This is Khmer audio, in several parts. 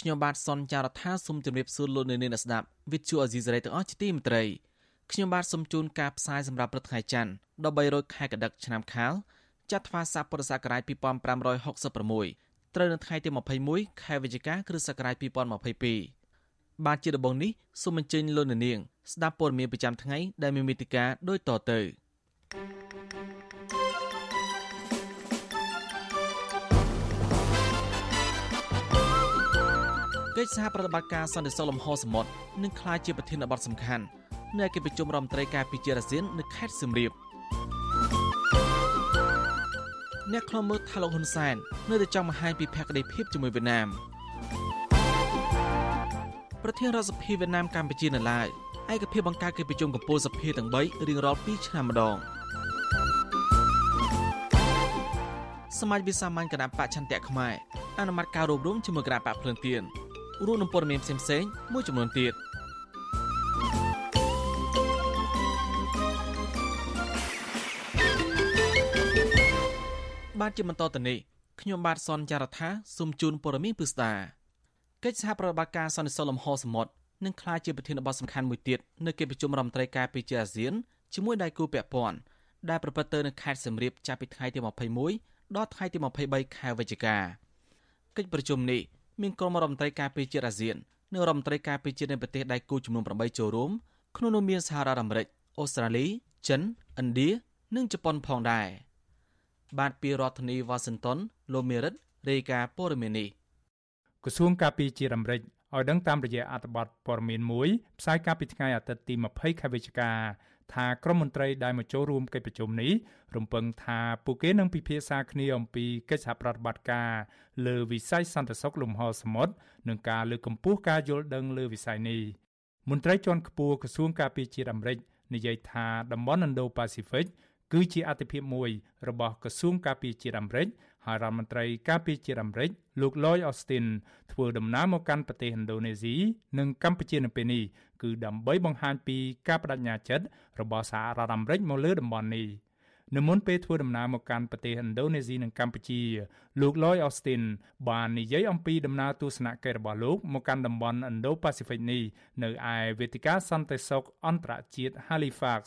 ខ្ញុំបាទសនចាររថាសូមជម្រាបសួរលោកអ្នកនាងអ្នកស្ដាប់វិទ្យុអេស៊ីសរ៉ៃទាំងអស់ជាទីមេត្រីខ្ញុំបាទសូមជូនការផ្សាយសម្រាប់ព្រឹកថ្ងៃច័ន្ទ13ខែកដិកឆ្នាំខាលចត្វាស័កពុរសករាជ2566ត្រូវនៅថ្ងៃទី21ខែវិច្ឆិកាគ្រិស្តសករាជ2022បាទជាដំបូងនេះសូមអញ្ជើញលោកអ្នកនាងស្ដាប់ព័ត៌មានប្រចាំថ្ងៃដែលមានមេតិការដូចតទៅ កិច្ចសហប្រតិបត្តិការសន្តិសុខលំហសមុទ្រនឹងក្លាយជាប្រធានបទសំខាន់នៅកិច្ចប្រជុំរដ្ឋមន្ត្រីការពារជាតិអាស៊ាននៅខេត្តសៀមរាបអ្នកខ្លំមើលថាលោកហ៊ុនសែននៅតែចង់បង្ហាញពីភក្តីភាពជាមួយវៀតណាមប្រធានរដ្ឋសភាវៀតណាមកម្ពុជានៅឡើយឯកភាពបង្កើតកិច្ចប្រជុំកំពូលសភាទាំង3រៀងរាល់2ឆ្នាំម្ដងសមាជវិសាមញ្ញគណៈបច្ឆន្ទៈខ្មែរអនុម័តការរួមរួមជាមួយគណៈបកភ្លឹងទៀន រួមនឹងព័ត៌មានផ្សេងៗមួយចំនួនទៀតបាទជាបន្តទៅនេះខ្ញុំបាទសនចាររថាសូមជូនព័ត៌មានពិស្ដាកិច្ចសហប្រតិបត្តិការសន្តិសុខលំហសមុទ្រនឹងក្លាយជាប្រធានបទសំខាន់មួយទៀតនៅកិច្ចប្រជុំរដ្ឋមន្ត្រីការពារជាតិអាស៊ានជាមួយដៃគូពាក់ព័ន្ធដែលប្រព្រឹត្តទៅនៅខេត្តសៀមរាបចាប់ពីថ្ងៃទី21ដល់ថ្ងៃទី23ខែវិច្ឆិកាកិច្ចប្រជុំនេះ មានក្រុមរដ្ឋមន្ត្រីការពារជាតិអាស៊ាននិងរដ្ឋមន្ត្រីការពារជាតិនៃប្រទេសដៃគូចំនួន8ចូលរួមក្នុងនោះមានសហរដ្ឋអាមេរិកអូស្ត្រាលីចិនឥណ្ឌានិងជប៉ុនផងដែរបាទពីរដ្ឋធានីវ៉ាស៊ីនតោនលោកមេរិតរាយការណ៍ព័ត៌មាននេះក្រសួងការពារជាតិអាមេរិកឲ្យដឹងតាមរយៈអត្ថបទព័ត៌មានមួយផ្សាយកាលពីថ្ងៃអាទិត្យទី20ខែវិច្ឆិកា ថាក្រុមមន្ត្រីដែលមកចូលរួមកិច្ចប្រជុំនេះរំពឹងថាពួកគេនឹងពិភាក្សាគ្នាអំពីកិច្ចសហប្រតិបត្តិការលើវិស័យសន្តិសុខលំហសមុទ្រនិងការលើកកម្ពស់ការយល់ដឹងលើវិស័យនេះមន្ត្រីជាន់ខ្ពស់ក្រសួងការពារជាតិអាមេរិកនិយាយថាតំបន់ Indo-Pacific គឺជាអតិភិបមួយរបស់ក្រសួងការពារជាតិអាមេរិក ហើយរដ្ឋមន្ត្រីការពារជាតិអាមេរិកលោក Lloyd Austin ធ្វើដំណើរមកកាន់ប្រទេសឥណ្ឌូនេស៊ីនិងកម្ពុជានៅពេលនេះគឺដើម្បីបង្ហាញពីការបដិញ្ញាចិត្តរបស់សហរដ្ឋអាមេរិកមកលើតំបន់នេះនៅមុនពេលធ្វើដំណើរមកកាន់ប្រទេសឥណ្ឌូនេស៊ីនិងកម្ពុជាលោក Lloyd Austin បាននិយាយអំពីដំណើរទស្សនកិច្ចរបស់លោកមកកាន់តំបន់ Indo-Pacific នេះនៅឯវេទិកាសន្តិសុខអន្តរជាតិ Halifax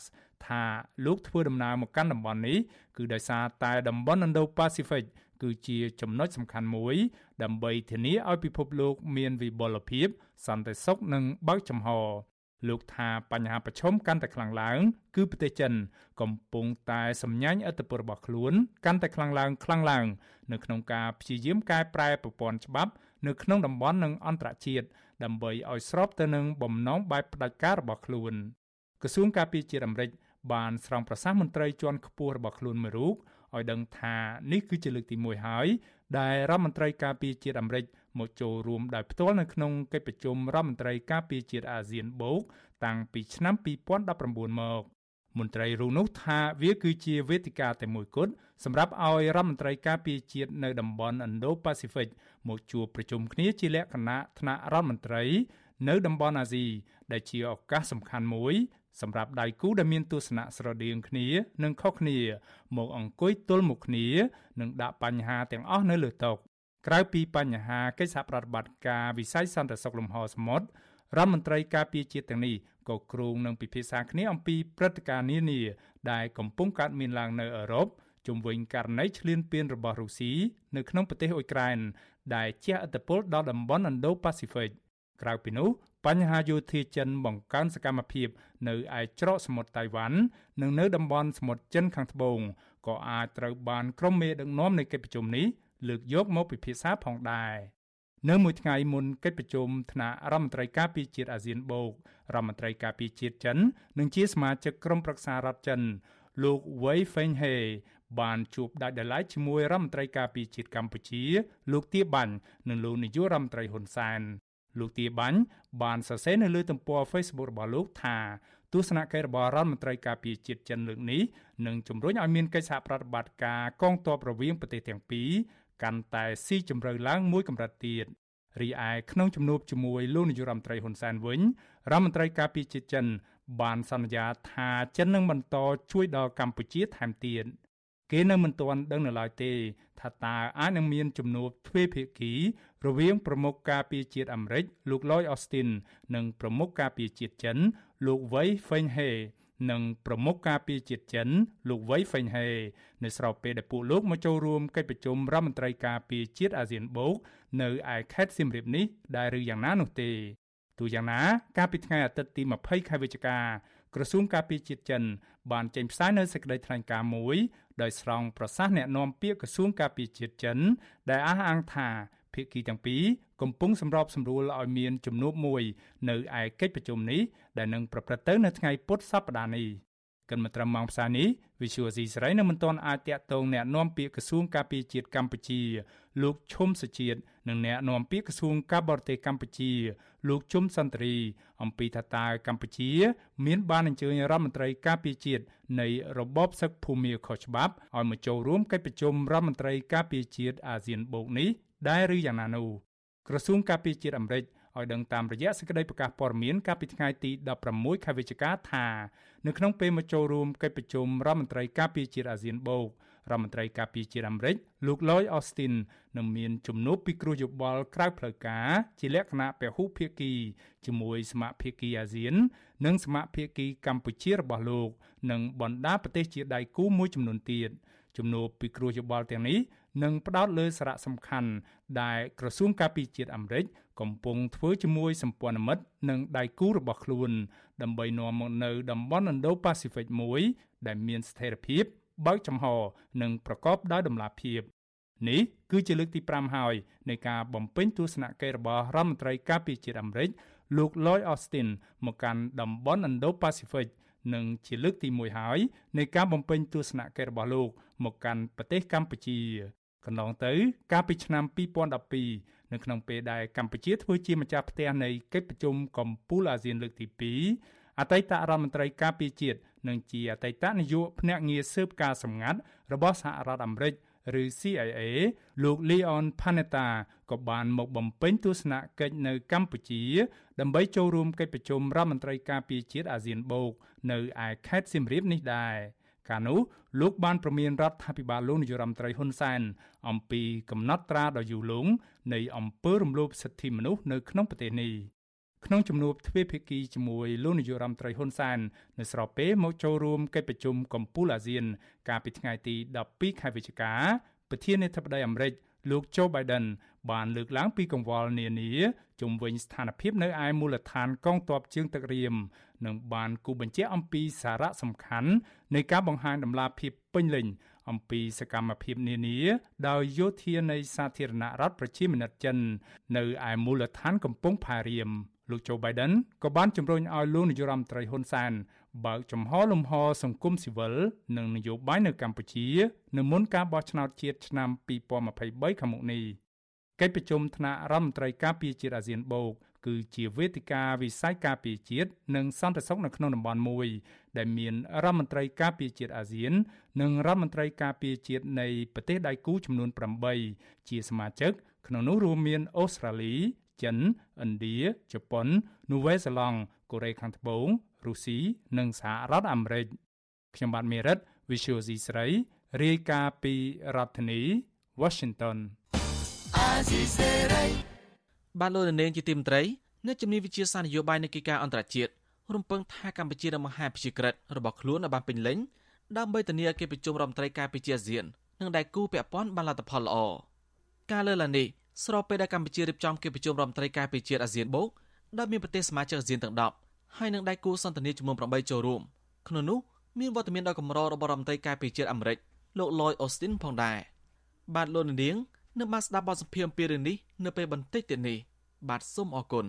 ថាលោកធ្វើដំណើរមកកាន់តំបន់នេះគឺដោយសារតែតំបន់ Indo-Pacific គឺជាចំណុចសំខាន់មួយ ដើម្បីធានាឲ្យពិភពលោកមានវិបុលភាព សន្តិសុខនិងបើកចំហលោកថាបញ្ហាប្រឈមកាន់តែខ្លាំងឡើង គឺប្រទេសចិន កំពុងតែសម្ញែងឥទ្ធិពលរបស់ខ្លួន កាន់តែខ្លាំងឡើងខ្លាំងឡើង នៅក្នុងការព្យាយាមកែប្រែប្រព័ន្ធច្បាប់ នៅក្នុងតំបន់និងអន្តរជាតិដើម្បីឲ្យស្របទៅនឹងបំណងបែបផ្ដាច់ការរបស់ខ្លួនក្រសួងការពារជាតិអាមេរិកបានស្រង់ប្រសាសន៍មន្ត្រីជាន់ខ្ពស់របស់ខ្លួនមួយរូប ឲ្យដឹងថានេះគឺជាលើកទី1ហើយដែលរដ្ឋមន្ត្រីការពារជាតិអាមេរិកមកចូលរួមដោយផ្ទាល់នៅក្នុងកិច្ចប្រជុំរដ្ឋមន្ត្រីការពារជាតិអាស៊ានបូកតាំងពីឆ្នាំ2019មកមន្ត្រីរូនោះថាវាគឺជាវេទិកាតែមួយគត់សម្រាប់ឲ្យរដ្ឋមន្ត្រីការពារជាតិនៅតំបន់ Indo-Pacific មកជួបប្រជុំគ្នាជាលក្ខណៈថ្នាក់រដ្ឋមន្ត្រី នៅតំបន់អាស៊ីដែលជាឱកាសសំខាន់មួយ សម្រាប់ដៃគូដែលមានទស្សនៈស្រដៀងគ្នានិងខុសគ្នាមកអង្គុយទល់មុខគ្នានិងដាក់បញ្ហាទាំងអស់នៅលើតុក្រៅពីបញ្ហាកិច្ចសហប្រតិបត្តិការវិស័យសន្តិសុខលំហសមុទ្ររដ្ឋមន្ត្រីការពារជាតិទាំងនេះក៏គ្រោងនឹងពិភាក្សាគ្នាអំពីព្រឹត្តិការណ៍នានាដែលកំពុងកើតមានឡើងនៅអឺរ៉ុបជំវិញករណីឈ្លានពានរបស់រុស្ស៊ីនៅក្នុងប្រទេសអ៊ុយក្រែនដែលជះឥទ្ធិពលដល់តំបន់ Indo-Pacific ក្រៅពីនោះ បញ្ហាយោធាចិនបង្កើនសកម្មភាពនៅឯច្រកសមុទ្រតៃវ៉ាន់និងនៅតំបន់សមុទ្រចិនខាងត្បូងក៏អាចត្រូវបានក្រុមមេដឹកនាំនៃកិច្ចប្រជុំនេះលើកយកមកពិភាក្សាផងដែរនៅមួយថ្ងៃមុនកិច្ចប្រជុំថ្នាក់រដ្ឋមន្ត្រីការពារជាតិអាស៊ានបូករដ្ឋមន្ត្រីការពារជាតិចិន និងជាសមាជិកក្រុមប្រឹក្សារដ្ឋចិន លោក Wei Fenghe បានជួបដាច់ដライជាមួយរដ្ឋមន្ត្រីការពារជាតិកម្ពុជា លោកទាបាញ់និងលោកនាយករដ្ឋមន្ត្រីហ៊ុនសែន លោកទាបាញ់បានសរសេរនៅលើទំព័រ Facebook របស់លោកថាទស្សនកិច្ចរបស់រដ្ឋមន្ត្រីការពារជាតិចិនលើកនេះនឹងជំរុញឲ្យមានកិច្ចសហប្រតិបត្តិការកងទ័ពរវាងប្រទេសទាំងពីរកាន់តែស៊ីជម្រៅឡើងមួយកម្រិតទៀតរីឯក្នុងជំនួបជាមួយលោកនាយរដ្ឋមន្ត្រីហ៊ុនសែនវិញរដ្ឋមន្ត្រីការពារជាតិចិន បានសន្យាថាចិននឹងបន្តជួយដល់កម្ពុជាថែមទៀតគេនៅមិនទាន់ដឹងនៅឡើយទេ ថាតើអាចនឹងមានជំនួបទ្វេភាគី រវាងប្រមុខការពារជាតិអាមេរិកលោក Lloyd Austin និងប្រមុខការពារជាតិចិន លោកវ៉ៃហ្វេងហេនិងប្រមុខការពារជាតិចិន លោកវ៉ៃហ្វេងហេនៅស្របពេលដែលពួកលោកមកចូលរួមកិច្ចប្រជុំរដ្ឋមន្ត្រីការពារជាតិអាស៊ានបូកនៅឯខេត្តសៀមរាបនេះដែលឬយ៉ាងណានោះទេទូយ៉ាងណាកាលពីថ្ងៃអាទិត្យទី20ខែវិច្ឆិកា ក្រសួងការពារជាតិចិនបានចេញផ្សាយនូវសេចក្តីថ្លែងការណ៍មួយដោយស្រង់ប្រសាសន៍អ្នកនាំពាក្យក្រសួងការពារជាតិចិន ដែលអះអាងថាភាគីទាំងពីរកំពុងសម្របសម្រួលឲ្យមានជំនួបមួយ នៅឯកិច្ចប្រជុំនេះដែលនឹងប្រព្រឹត្តទៅនៅថ្ងៃពុធសប្តាហ៍នេះ កិនមត្រឹមម៉ោងផ្សាយនេះ Visual C ស្រីនៅមិនទាន់អាចតាក់ទងអ្នកនាំពាក្យក្រសួងការពារជាតិកម្ពុជាលោកឈុំសុជាតិនិងអ្នកនាំពាក្យក្រសួងការបរទេសកម្ពុជា លោកជុំសន្ត្រី អំពីថាតើកម្ពុជា មានបានអញ្ជើញរដ្ឋមន្ត្រីការពារជាតិនៃរបបសឹកភូមាខុសច្បាប់ឲ្យមកចូលរួមកិច្ចប្រជុំរដ្ឋមន្ត្រីការពារជាតិអាស៊ានបូកនេះដែរឬយ៉ាងណានោះក្រសួងការពារជាតិអាមេរិក ឲ្យដឹងតាមរយៈសេចក្តីប្រកាសព័ត៌មានកាលពីថ្ងៃទី16ខែវិច្ឆិកាថានៅក្នុងពេលមកចូលរួមកិច្ចប្រជុំរដ្ឋមន្ត្រីការពារជាតិអាស៊ានបូករដ្ឋមន្ត្រីការពារជាតិអាមេរិកលោក Lloyd Austin នឹងមានជំនួបពិគ្រោះយោបល់ក្រៅផ្លូវការជាលក្ខណៈពហុភាគីជាមួយសមាភាគីអាស៊ាន និងសមាភាគីកម្ពុជារបស់លោក និងបណ្ដាប្រទេសជាដៃគូមួយចំនួនទៀតជំនួបពិគ្រោះយោបល់ទាំងនេះនឹងផ្ដោតលើសារៈសំខាន់ដែលក្រសួងការពារជាតិអាមេរិក កំពុងធ្វើជាមួយសម្ព័ន្ធមិត្តនិងដៃគូរបស់ខ្លួន ដើម្បីនាំមកនៅតំបន់ Indo-Pacific មួយ ដែលមានស្ថិរភាពបើកចំហ និងប្រកបដោយតម្លាភាពនេះគឺជាលើកទី5ហើយនៃការបំពេញទស្សនកិច្ចរបស់រដ្ឋមន្ត្រីការពារជាតិអាមេរិកលោក Lloyd Austin មកកាន់តំបន់ Indo-Pacific និងជាលើកទី1ហើយនៃការបំពេញទស្សនកិច្ចរបស់លោក មកកាន់ប្រទេសកម្ពុជាកន្លងទៅ កាលពីឆ្នាំ2012 នៅក្នុងពេលដែលកម្ពុជាធ្វើជាម្ចាស់ផ្ទះនៃកិច្ចប្រជុំកំពូលអាស៊ានលើកទី2អតីតរដ្ឋមន្ត្រីការពារជាតិនិងជាអតីតនាយកភ្នាក់ងារស៊ើបការសម្ងាត់របស់សហរដ្ឋអាមេរិកឬ CIA លោក Leon Panetta ក៏បានមកបំពេញទស្សនកិច្ចនៅកម្ពុជា ដើម្បីចូលរួមកិច្ចប្រជុំរដ្ឋមន្ត្រីការពារជាតិអាស៊ានបូក នៅឯខេត្តសៀមរាបនេះដែរ កាលនោះលោកបានប្រមានរដ្ឋាភិបាលលោកនាយរដ្ឋមន្ត្រីហ៊ុនសែនអំពីកំណត់ត្រាដ៏យូរលង់នៃអំពើរំលោភសិទ្ធិមនុស្សនៅក្នុងប្រទេសនេះក្នុងជំនួបទ្វេភាគីជាមួយលោកនាយរដ្ឋមន្ត្រីហ៊ុនសែននៅស្របពេលមកចូលរួមកិច្ចប្រជុំកំពូលអាស៊ាន កាលពីថ្ងៃទី12ខែវិច្ឆិកាប្រធានាធិបតីអាមេរិក លោក Joe Biden បានលើកឡើងពីកង្វល់នានាជំវិញស្ថានភាពនៅឯមូលដ្ឋានកងទ័ពជើងទឹករៀមនិងបានគូបញ្ជាក់អំពីសារៈសំខាន់នៃការបង្ហាញដំណាភាពពេញលេញអំពីសកម្មភាពនានាដោយយោធានៃសាធារណរដ្ឋប្រជាមានិតចិន នៅឯមូលដ្ឋានកំពង់ផារៀមលោកโจ Biden ក៏បានជំរុញឲ្យលោកនាយរដ្ឋមន្ត្រីហ៊ុនសែន បើកចំហលំហសង្គមស៊ីវិលនិងនយោបាយនៅកម្ពុជានៅមុនការបោះឆ្នោតជាតិឆ្នាំ2023ខាងមុខនេះកិច្ចប្រជុំថ្នាក់រដ្ឋមន្ត្រីការពារជាតិអាស៊ានបូកគឺជាវេទិកាវិស័យការពារជាតិនិងសន្តិសុខនៅក្នុងតំបន់មួយ ដែលមានរដ្ឋមន្ត្រីការពារជាតិអាស៊ាន និងរដ្ឋមន្ត្រីការពារជាតិនៃប្រទេសដៃគូចំនួន8ជាសមាជិក ក្នុងនោះរួមមានអូស្ត្រាលីចិនឥណ្ឌាជប៉ុននូវែលសេឡង់កូរ៉េខាងត្បូង រុស្ស៊ីនិងសហរដ្ឋអាមេរិកខ្ញុំបាទមេរិត Visual C ស្រីរាយការណ៍ពីរដ្ឋធានី Washington បានលោកនាងជាទីមត្រីនៅជំនាញវិទ្យាសាស្ត្រនយោបាយនៃកិច្ចការអន្តរជាតិរំពឹងថាកម្ពុជានឹងបង្ហាញពិជាក្រិតរបស់ខ្លួនឲ្យបានពេញលេញដើម្បីធានាកិច្ចប្រជុំរដ្ឋមន្ត្រីការពារអាស៊ាននិងដៃគូពាក់ព័ន្ធបានលទ្ធផលល្អការលើកឡើងនេះស្របពេលដែលកម្ពុជារៀបចំកិច្ចប្រជុំរដ្ឋមន្ត្រីការពារជាតិអាស៊ានបូកដែលមានប្រទេសសមាជិកអាស៊ានទាំង10 ហើយនឹងដៃគូសន្ទនាចំនួន8ចូលរួមក្នុងនោះមានវត្តមានដ៏កម្ររបស់រដ្ឋមន្ត្រីការពារជាតិអាមេរិកលោក Lloyd Austin ផងដែរបាទលោកនាងនឹងបានស្ដាប់បទសម្ភាសន៍អំពីរឿងនេះនៅពេលបន្តិចទៀតនេះបាទសូមអរគុណ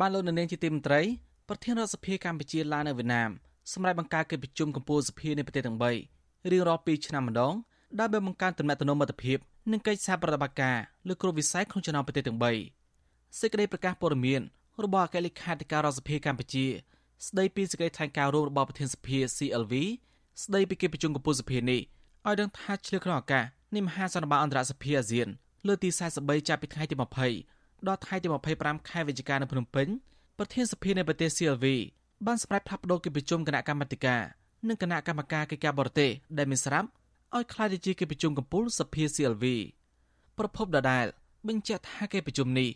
បានលោកនាងជាទីមន្ត្រីប្រធានរដ្ឋសភាកម្ពុជាឡាននៅវៀតណាមសម្រាប់បង្កើតកិច្ចប្រជុំកំពូលសភានៃប្រទេសទាំង3រៀងរាល់2ឆ្នាំម្ដងដើម្បីបង្កើនទំនាក់ទំនងមិត្តភាពនិងកិច្ចសហប្រតិបត្តិការលើគ្រប់វិស័យក្នុងចំណោមប្រទេសទាំង3 សេចក្តីប្រកាសព័ត៌មានរបស់អគ្គលេខាធិការរដ្ឋសភាកម្ពុជា ស្ដីពីសេចក្តីថ្លែងការណ៍រួមរបស់ប្រធានសភា CLV ស្ដីពីកិច្ចប្រជុំកំពូលសភានេះឲ្យដឹងថាឆ្លៀតក្នុងឱកាសនៃមហាសន្និបាតអន្តរសភាអាស៊ានលើទី43ចាប់ពីថ្ងៃទី20ដល់ថ្ងៃទី25ខែវិច្ឆិកានៅភ្នំពេញប្រធានសភានៃប្រទេស CLV បានសម្រេចផ្លាស់ប្តូរកិច្ចប្រជុំគណៈកម្មាធិការនិងគណៈកម្មការកិច្ចការបរទេសដែលមានស្រាប់ឲ្យក្លាយទៅជាកិច្ចប្រជុំកំពូលសភា CLV ប្រពន្ធដដែលបញ្ជាក់ថាកិច្ចប្រជុំនេះ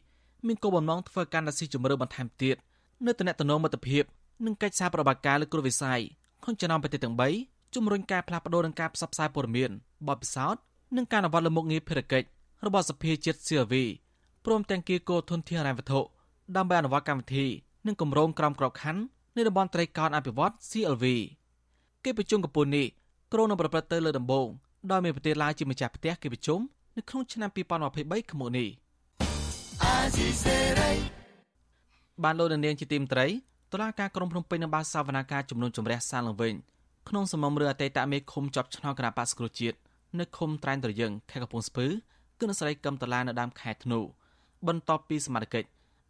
មានគោលបំណងធ្វើកាន់តែស៊ីជម្រៅបន្ថែមទៀតនៅតំណែងមិត្តភាពនិងកិច្ចសហប្រតិបត្តិការលើគ្រោះវិស័យក្នុងចំណោមប្រទេសទាំង3ជំរុញការផ្លាស់ប្តូរនិងការផ្សព្វផ្សាយព័ត៌មានបទពិសោធន៍និងការអនុវត្តលើមុខងារភារកិច្ចរបស់សភាជាតិ CLV ព្រមទាំងគៀកោធនធានហិរញ្ញវត្ថុដើម្បីអនុវត្តកម្មវិធីនិងគម្រោងក្រមក្របខ័ណ្ឌនៃតំបន់ត្រីកោណអភិវឌ្ឍ CLV កិច្ចប្រជុំកំពូលនេះក្រុងនឹងប្រព្រឹត្តទៅលើដំបូងដោយមានប្រទេសឡាវជាម្ចាស់ផ្ទះកិច្ចប្រជុំនៅក្នុងឆ្នាំ2023ខាងមុខនេះ បានលោកនាងជាទីមត្រីតុលាការក្រុងភ្នំពេញនឹងបានសវនាការជំនុំជម្រះសាលឡើងវិញក្នុងសំណុំរឿងអតីតមេឃុំជាប់ឆ្នោតគណៈបក្សប្រជាជាតិនៅឃុំត្រែងត្រយឹងខេត្តកំពង់ស្ពឺគឺអ្នកស្រីកឹមតឡានៅដើមខែធ្នូបន្ទាប់ពីសមាជិក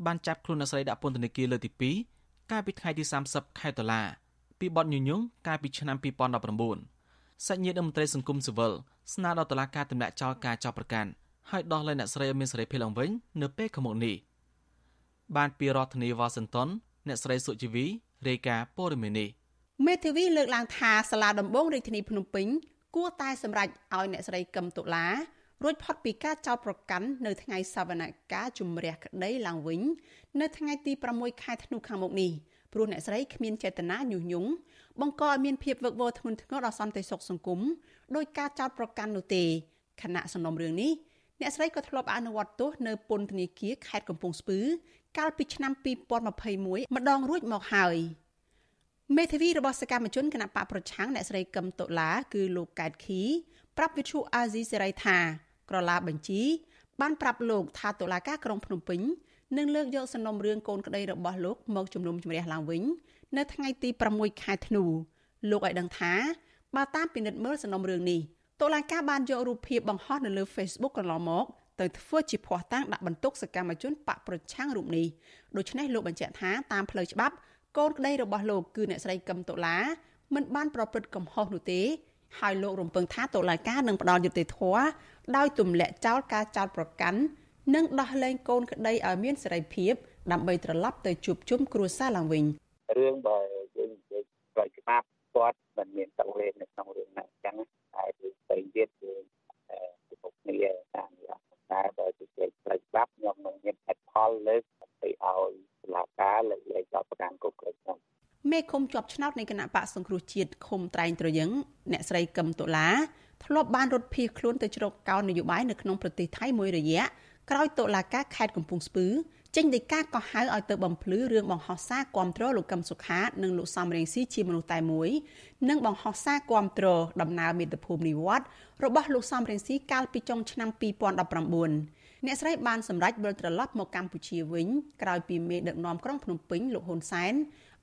បានចាប់ខ្លួនអ្នកស្រីដាក់ពន្ធនាគារលើកទី2កាលពីថ្ងៃទី30ខែតុលាពីបទញុយញងកាលពីឆ្នាំ2019សាច់ញាតិមន្ត្រីសង្គមស៊ីវិលស្នើដល់តុលាការទម្លាក់ចោលការចោទប្រកាន់ ហើយដោះលែងអ្នកស្រីឲ្យមានសេរីភាពឡើងវិញនៅពេលខាងមុខនេះបានពីរដ្ឋធានីវ៉ាស៊ីនតោនអ្នកស្រីសុជីវីរាយការណ៍ព័ត៌មាននេះមេធាវីលើកឡើងថាសាលាដំបងរាជធានីភ្នំពេញគួរតែសម្រេចឲ្យអ្នកស្រីកឹមតុលារួចផុតពីការចោទប្រកាន់នៅថ្ងៃសវនកម្មជំរះក្តីឡើងវិញ នៅថ្ងៃទី6ខែធ្នូខាងមុខនេះព្រោះអ្នកស្រីគ្មានចេតនាញុះញង់បង្កឲ្យមានភាពវឹកវរធ្ងន់ធ្ងរដល់សន្តិសុខសង្គមដោយការចោទប្រកាន់នោះទេខណៈសំណុំរឿងនេះ អ្នកស្រីក៏ធ្លាប់អនុវត្តទោសនៅពន្ធនាគារខេត្តកំពង់ស្ពឺ កាលពីឆ្នាំ2021ម្ដងរួចមកហើយមេធាវីរបស់សកម្មជនគណៈបកប្រឆាំងអ្នកស្រីកឹមតុលា គឺលោកកែតខីប្រាប់វិទ្យុអាស៊ីសេរីថាក្រឡាបញ្ជី បានប្រាប់លោកថាតុលាការក្រុងភ្នំពេញនឹងលើកយកសំណុំរឿងកូនក្តីរបស់លោកមកជំនុំជម្រះឡើងវិញ នៅថ្ងៃទី6ខែធ្នូលោកឲ្យដឹងថាបើតាមពិនិត្យមើលសំណុំរឿងនេះ តុលាការបានយករូបភាពបង្ហោះនៅលើ Facebook កន្លងមកទៅធ្វើជាភ័ស្តុតាងដាក់បន្ទុកសកម្មជនបកប្រឆាំងរូបនេះដូច្នេះលោកបញ្ជាក់ថាតាមផ្លូវច្បាប់កូនក្តីរបស់លោកគឺអ្នកស្រីកឹមតុលាមិនបានប្រព្រឹត្តកំហុសនោះទេហើយលោករំពឹងថាតុលាការនឹងផ្ដល់យុត្តិធម៌ដោយទម្លាក់ចោលការចោទប្រកាន់និងដោះលែងកូនក្តីឲ្យមានសេរីភាពដើម្បីត្រឡប់ទៅជួបជុំគ្រួសារឡើងវិញរឿងបើយើងនិយាយផ្លូវច្បាប់គាត់មិនមានតង់លេងនៅក្នុងរឿងណាអញ្ចឹងតែគឺ ផ្សេងទៀតគឺពីពុកគ្នាតាមយ៉ាងតែបើជាផ្លូវច្បាប់ខ្ញុំនឹងមានហេតុផលលើកទៅឲ្យតុលាការលើកលែងចោទប្រកាន់គ្រប់គ្រងខ្ញុំមេឃុំជាប់ឆ្នោតនៃគណៈបកសង្គ្រោះជាតិឃុំត្រែងត្រយឹងអ្នកស្រីកឹមតុលាធ្លាប់បានរត់ភៀសខ្លួនទៅជ្រកកោននយោបាយនៅក្នុងប្រទេសថៃមួយរយៈក្រោយតុលាការខេត្តកំពង់ស្ពឺ ចេញដីកាកោះហៅឲ្យទៅបំភ្លឺរឿងបង្ហោះសារគាំទ្រលោកកឹមសុខានិងលោកសំរងស៊ីជាមនុស្សតែមួយនិងបង្ហោះសារគាំទ្រដំណើរមាតុភូមិនិវត្តរបស់លោកសំរងស៊ីកាលពីចុងឆ្នាំ2019អ្នកស្រីបានសម្រេចវិលត្រឡប់មកកម្ពុជាវិញក្រោយពីមេដឹកនាំក្រុងភ្នំពេញលោកហ៊ុនសែន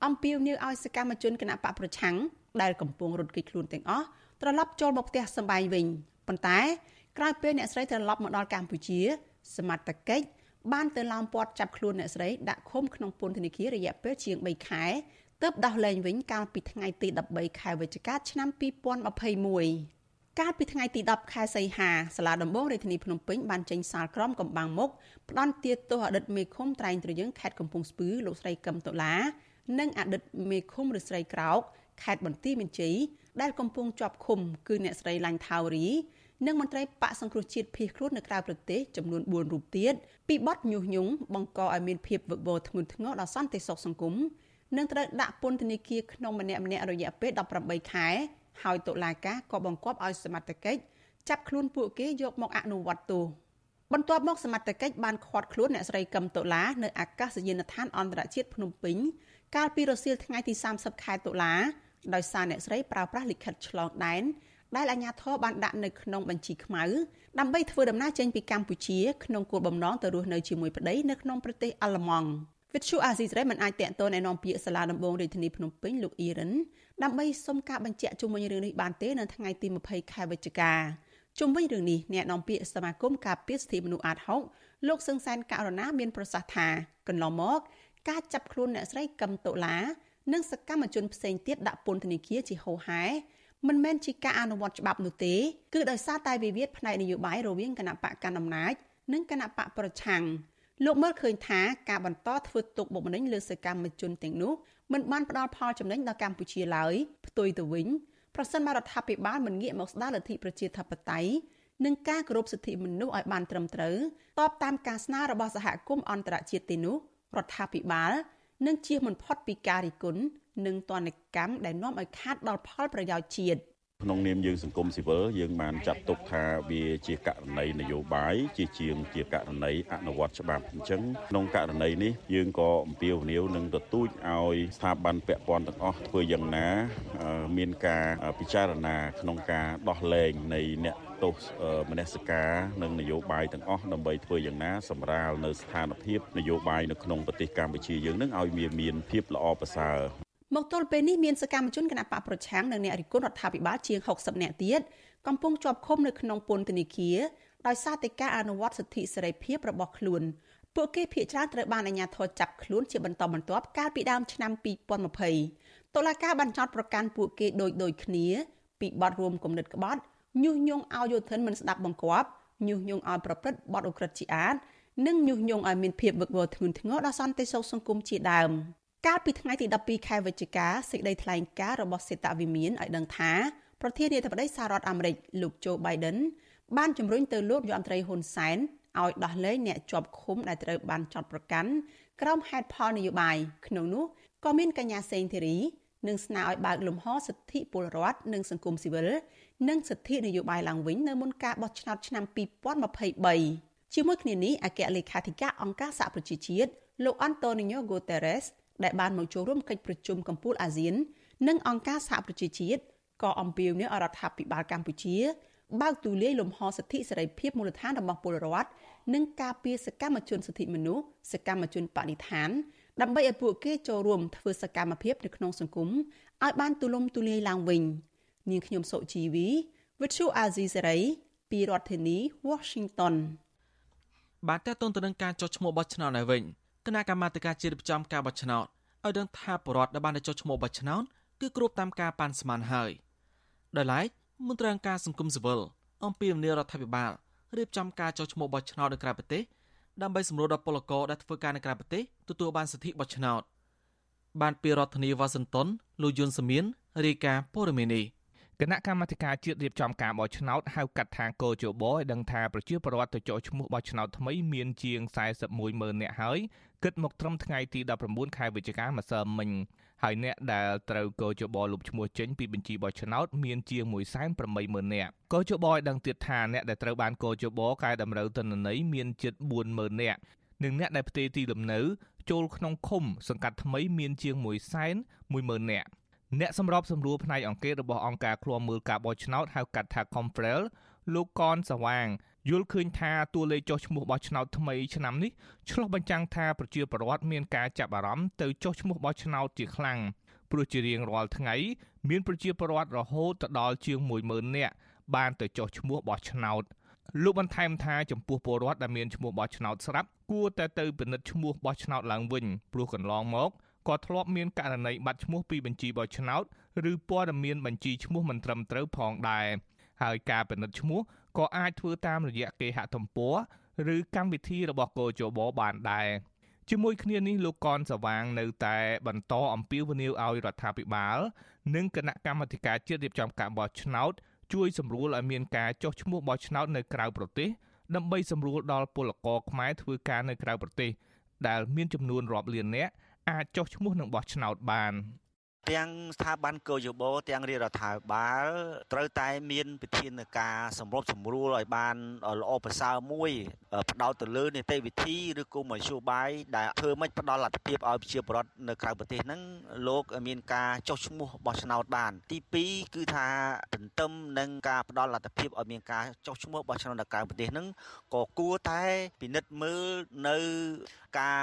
អំពាវនាវឲ្យសកម្មជនគណបកប្រឆាំងដែលកំពុងរត់គេចខ្លួនទាំងអស់ត្រឡប់ចូលមកផ្ទះសម្បែងវិញប៉ុន្តែក្រោយពេលអ្នកស្រីត្រឡប់មកដល់កម្ពុជាសមត្ថកិច្ច បានទៅឡោមព័ទ្ធចាប់ខ្លួនអ្នកស្រីដាក់ឃុំក្នុងពន្ធនាគាររយៈពេលជាង3ខែទើបដោះលែងវិញកាលពីថ្ងៃទី13ខែវិច្ឆិកាឆ្នាំ2021កាលពីថ្ងៃទី10ខែសីហាសាលាដំបងរាជធានីភ្នំពេញបានចេញសាលក្រមកំបាំងមុខផ្ដន់ទាទោសអតីតមេឃុំត្រែងត្រយឹងខេត្តកំពង់ស្ពឺលោកស្រីកឹមតូឡានិងអតីតមេឃុំឬស្រីក្រោកខេត្តបន្ទាយមានជ័យដែលកំពុងជាប់ឃុំគឺអ្នកស្រីឡាញ់ថាវរី និងមន្ត្រីបកសង្គ្រោះជាតិភៀសខ្លួននៅក្រៅប្រទេសចំនួន4រូបទៀតពីបទញុះញង់បង្កឲ្យមានភាពវឹកវរធ្ងន់ធ្ងរដល់សន្តិសុខសង្គមនិងត្រូវដាក់ពន្ធនាគារក្នុងម្នាក់ម្នាក់រយៈពេល18ខែហើយតុលាការក៏បង្គាប់ឲ្យសមត្ថកិច្ចចាប់ខ្លួនពួកគេយកមកអនុវត្តទោសបន្ទាប់មកសមត្ថកិច្ចបានឃាត់ខ្លួនអ្នកស្រីកឹមតុលានៅអាកាសយានដ្ឋានអន្តរជាតិភ្នំពេញកាលពីរសៀលថ្ងៃទី30ខែតុលាដោយសារអ្នកស្រីប្រើប្រាស់លិខិតឆ្លងដែន ដែលអាជ្ញាធរបានដាក់នៅក្នុងបញ្ជីខ្មៅដើម្បីធ្វើដំណើរចេញពីកម្ពុជាក្នុងគោលបំណងទៅរស់នៅជាមួយប្តីនៅក្នុងប្រទេសអាល្លឺម៉ង់វិទ្យុអាស៊ីសេរីមិនអាចតាក់ទងណែនាំពាក្យសាលាដំបងរាជធានីភ្នំពេញលោកអ៊ីរ៉ានដើម្បីសុំការបញ្ជាក់ជុំវិញរឿងនេះបានទេនៅថ្ងៃទី20ខែវិច្ឆិកាជុំវិញរឿងនេះអ្នកនាំពាក្យសមាគមការពារសិទ្ធិមនុស្សអាត6លោកសឹងសានករណាមានប្រសាសន៍ថាកន្លងមកការចាប់ខ្លួនអ្នកស្រីកឹមតូឡានិងសកម្មជនផ្សេងទៀតដាក់ពន្ធនាគារជាហូហែ មិនមែនជាការអនុវត្តច្បាប់នោះទេគឺដោយសារតែវិវាទផ្នែកនយោបាយរវាងគណៈបកកណ្ដាលអំណាចនិងគណៈបកប្រឆាំងលោកមើលឃើញថាការបន្តធ្វើទុកបុកម្នេញលើសកម្មជនទាំងនោះមិនបានផ្ដល់ផលចំណេញដល់កម្ពុជាឡើយផ្ទុយទៅវិញប្រសិនបើរដ្ឋាភិបាលមិនងាកមកស្ដារលទ្ធិប្រជាធិបតេយ្យនិងការគោរពសិទ្ធិមនុស្សឲ្យបានត្រឹមត្រូវតបតាមការស្នើរបស់សហគមន៍អន្តរជាតិទេនោះរដ្ឋាភិបាលនឹងជៀសមិនផុតពីការរិះគន់ និងទណ្ឌកម្មដែលនាំឲ្យខាតដល់ផលប្រយោជន៍ជាតិក្នុងនាមយើងសង្គមស៊ីវិលយើងបានចាត់ទុកថាវាជាករណីនយោបាយជាជាងជាករណីអនុវត្តច្បាប់អញ្ចឹងក្នុងករណីនេះយើងក៏អំពាវនាវនឹងទទូចឲ្យស្ថាប័នពាក់ព័ន្ធទាំងអស់ធ្វើយ៉ាងណា មានការពិចារណាក្នុងការដោះលែងនៃអ្នកទោសមនសិការនិងនយោបាយទាំងអស់ដើម្បីធ្វើយ៉ាងណាសម្រាលនៅស្ថានភាពនយោបាយនៅក្នុងប្រទេសកម្ពុជាយើងនឹងឲ្យមានមានភាពល្អប្រសើរ មកទល់ពេលនេះមានសកម្មជនគណបកប្រឆាំងនិងអ្នករិះគន់រដ្ឋាភិបាលជាង60នាក់ទៀតកំពុងជាប់ឃុំនៅក្នុងពន្ធនាគារដោយសារតែការអនុវត្តសិទ្ធិសេរីភាពរបស់ខ្លួនពួកគេភ័យច្រើនត្រូវបានអាជ្ញាធរចាប់ខ្លួនជាបន្តបន្ទាប់កាលពីដើមឆ្នាំ2020តុលាការបានចោទប្រកាន់ពួកគេដូចដូចគ្នាពីបទរួមគំនិតក្បត់ញុះញង់ឲ្យយោធិនមិនស្ដាប់បង្គាប់ញុះញង់ឲ្យប្រព្រឹត្តបទឧក្រិដ្ឋជាអាតនិងញុះញង់ឲ្យមានភាពវឹកវរធ្ងន់ធ្ងរដល់សន្តិសុខសង្គមជាដើម កាលពីថ្ងៃទី12ខែវិច្ឆិកាសេចក្តីថ្លែងការណ៍របស់សេតវិមានឲ្យដឹងថាប្រធានាធិបតីសហរដ្ឋអាមេរិកលោកโจ Biden បានជំរុញទៅលោកយមត្រីហ៊ុនសែនឲ្យដោះលែងអ្នកជាប់ឃុំដែលត្រូវបានចោទប្រកាន់ក្រោមហេតុផលនយោបាយក្នុងនោះក៏មានកញ្ញាសេងធីរីនិងស្នើឲ្យបើកលំហសិទ្ធិពលរដ្ឋនិងសង្គមស៊ីវិលនិងសិទ្ធិនយោបាយឡើងវិញនៅមុនការបោះឆ្នោតឆ្នាំ2023ជាមួយគ្នានេះអគ្គលេខាធិការអង្គការសហប្រជាជាតិលោកអង់តូនីញ៉ូហ្គូតេរ៉េស ដែលបានមកចូលរួមកិច្ចប្រជុំកំពូលអាស៊ាន និងអង្គការសហប្រជាជាតិក៏អំពាវនាវរដ្ឋាភិបាលកម្ពុជាបើកទូលាយលំហសិទ្ធិសេរីភាពមូលដ្ឋានរបស់ពលរដ្ឋនិងការពារសកម្មជនសិទ្ធិមនុស្សសកម្មជនបរិស្ថានដើម្បីឲ្យពួកគេចូលរួមធ្វើសកម្មភាពនៅក្នុងសង្គមឲ្យបានទូលំទូលាយឡើងវិញនាងខ្ញុំសុជីវី Virtual Azizi Serai ពីរដ្ឋធានី Washington បាទតើតើទៅនឹងការចុះឈ្មោះបោះឆ្នោតនៅវិញ គណៈកម្មាធិការជាតិរៀបចំការបោះឆ្នោតឲ្យដឹងថាបរដ្ឋដែលបានចុះឈ្មោះបោះឆ្នោតគឺគ្រប់តាមការប៉ាន់ស្មានហើយដោយឡែកមន្ត្រីអង្គការសង្គមស៊ីវិលអំពីមនីរដ្ឋាភិបាលរៀបចំការចុះឈ្មោះបោះឆ្នោតនៅក្រៅប្រទេសដើម្បីសម្រួលដល់ពលករដែលធ្វើការនៅក្រៅប្រទេសទទួលបានសិទ្ធិបោះឆ្នោតបានពីរដ្ឋធានីវ៉ាស៊ីនតោនលោកយុនសាមៀនរាយការណ៍ព័ត៌មាននេះគណៈកម្មាធិការជាតិរៀបចំការបោះឆ្នោតហៅកាត់ថាកោជបឲ្យដឹងថាប្រជាពលរដ្ឋទៅចុះឈ្មោះបោះឆ្នោតថ្មីមានជាង41ម៉ឺននាក់ហើយ គិតមកត្រឹមថ្ងៃទី19ខែវិច្ឆិកាម្សិលមិញហើយអ្នកដែលត្រូវកោជបលុបឈ្មោះចេញពីបញ្ជីបោះឆ្នោតមានជាង180,000នាក់កោជបឲ្យដឹងទៀតថាអ្នកដែលត្រូវបានកោជបកែតម្រូវទិន្នន័យមានជិត40,000នាក់និងអ្នកដែលផ្ទេរទីលំនៅចូលក្នុងឃុំសង្កាត់ថ្មីមានជាង110,000នាក់អ្នកសម្របសម្រួលផ្នែកអង្គការរបស់អង្គការឃ្លាំមើលការបោះឆ្នោតហៅកាត់ថា Confrel លោកកនសវាង យល់ឃើញថាតួលេខចុះឈ្មោះបោះឆ្នោតថ្មីឆ្នាំនេះឆ្លុះបញ្ចាំងថាប្រជាពលរដ្ឋមានការចាប់អារម្មណ៍ទៅចុះឈ្មោះបោះឆ្នោតជាខ្លាំងព្រោះជារៀងរាល់ថ្ងៃមានប្រជាពលរដ្ឋរហូតដល់ជាង10000នាក់បានទៅចុះឈ្មោះបោះឆ្នោតលោកបន្ថែមថាចំពោះពលរដ្ឋដែលមានឈ្មោះបោះឆ្នោតស្រាប់គួរតែទៅពិនិត្យឈ្មោះបោះឆ្នោតឡើងវិញព្រោះកន្លងមកក៏ធ្លាប់មានករណីបាត់ឈ្មោះពីបញ្ជីបោះឆ្នោតឬព័ត៌មានបញ្ជីឈ្មោះមិនត្រឹមត្រូវផងដែរហើយការពិនិត្យឈ្មោះ ក៏អាចធ្វើតាមរយៈគេហទំព័រឬកម្មវិធីរបស់កោជបបានដែរជាមួយគ្នានេះលោកកនសវាងនៅតែបន្តអំពាវនាវឲ្យរដ្ឋាភិបាល និងគណៈកម្មាធិការជាតិរៀបចំការបោះឆ្នោតជួយសម្រួលឲ្យមានការចុះឈ្មោះបោះឆ្នោតនៅក្រៅប្រទេសដើម្បីសម្រួលដល់ពលករខ្មែរធ្វើការនៅក្រៅប្រទេសដែលមានចំនួនរាប់លាននាក់អាចចុះឈ្មោះនឹងបោះឆ្នោតបាន។ ទាំងស្ថាប័នកោយោបទាំងរាជរដ្ឋាភិបាលត្រូវតែមានវិធានការសម្របសម្រួលឲ្យបានល្អប្រសើរមួយផ្ដោតទៅលើនីតិវិធីឬក៏មធ្យោបាយដែលធ្វើម៉េចផ្ដល់លទ្ធភាពឲ្យប្រជាពលរដ្ឋនៅក្រៅប្រទេសហ្នឹងលោកមានការចុះឈ្មោះបោះឆ្នោតបាន ទី2គឺថាទន្ទឹមនឹងការផ្ដល់លទ្ធភាពឲ្យមានការចុះឈ្មោះបោះឆ្នោតនៅក្រៅប្រទេសហ្នឹងក៏គួរតែពិនិត្យមើលនៅ ការ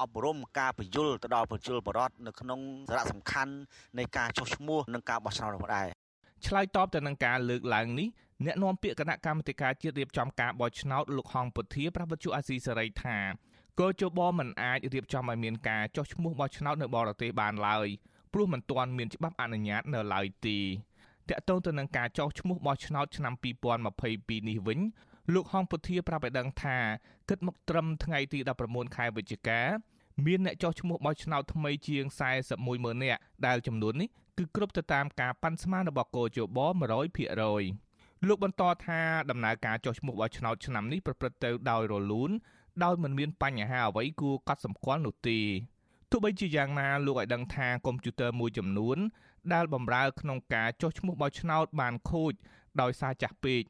អប់រំការបញ្យលទៅដល់ប្រជាពលរដ្ឋនៅក្នុងសារៈសំខាន់នៃការចុះឈ្មោះនិងការបោះឆ្នោតនោះដែរឆ្លើយតបទៅនឹងការលើកឡើងនេះអ្នកនាំពាក្យគណៈកម្មាធិការជាតិរៀបចំការបោះឆ្នោតលោកហងពុធាប្រពន្ធអាស៊ីសេរីថាកោជបមិនអាចរៀបចំឲ្យមានការចុះឈ្មោះបោះឆ្នោតនៅបរទេសបានឡើយព្រោះមិនទាន់មានច្បាប់អនុញ្ញាតនៅឡើយទេតកតងទៅនឹងការចុះឈ្មោះបោះឆ្នោតឆ្នាំ2022នេះវិញ លោកហងពុធាប្រាប់ឲ្យដឹងថាគិតមកត្រឹមថ្ងៃទី19ខែវិច្ឆិកាមានអ្នកចុះឈ្មោះបោះឆ្នោតថ្មីជាង41ម៉ឺននាក់ដែលចំនួននេះគឺគ្រប់ទៅតាមការប៉ាន់ស្មានរបស់កោជប100%លោកបន្តថាដំណើរការចុះឈ្មោះបោះឆ្នោតឆ្នាំនេះប្រព្រឹត្តទៅដោយរលូនដោយមិនមានបញ្ហាអ្វីគួរកត់សម្គាល់នោះទេទោះបីជាយ៉ាងណាលោកឲ្យដឹងថាកុំព្យូទ័រមួយចំនួនដែលបម្រើក្នុងការចុះឈ្មោះបោះឆ្នោតបានខូចដោយសារចាស់ពេក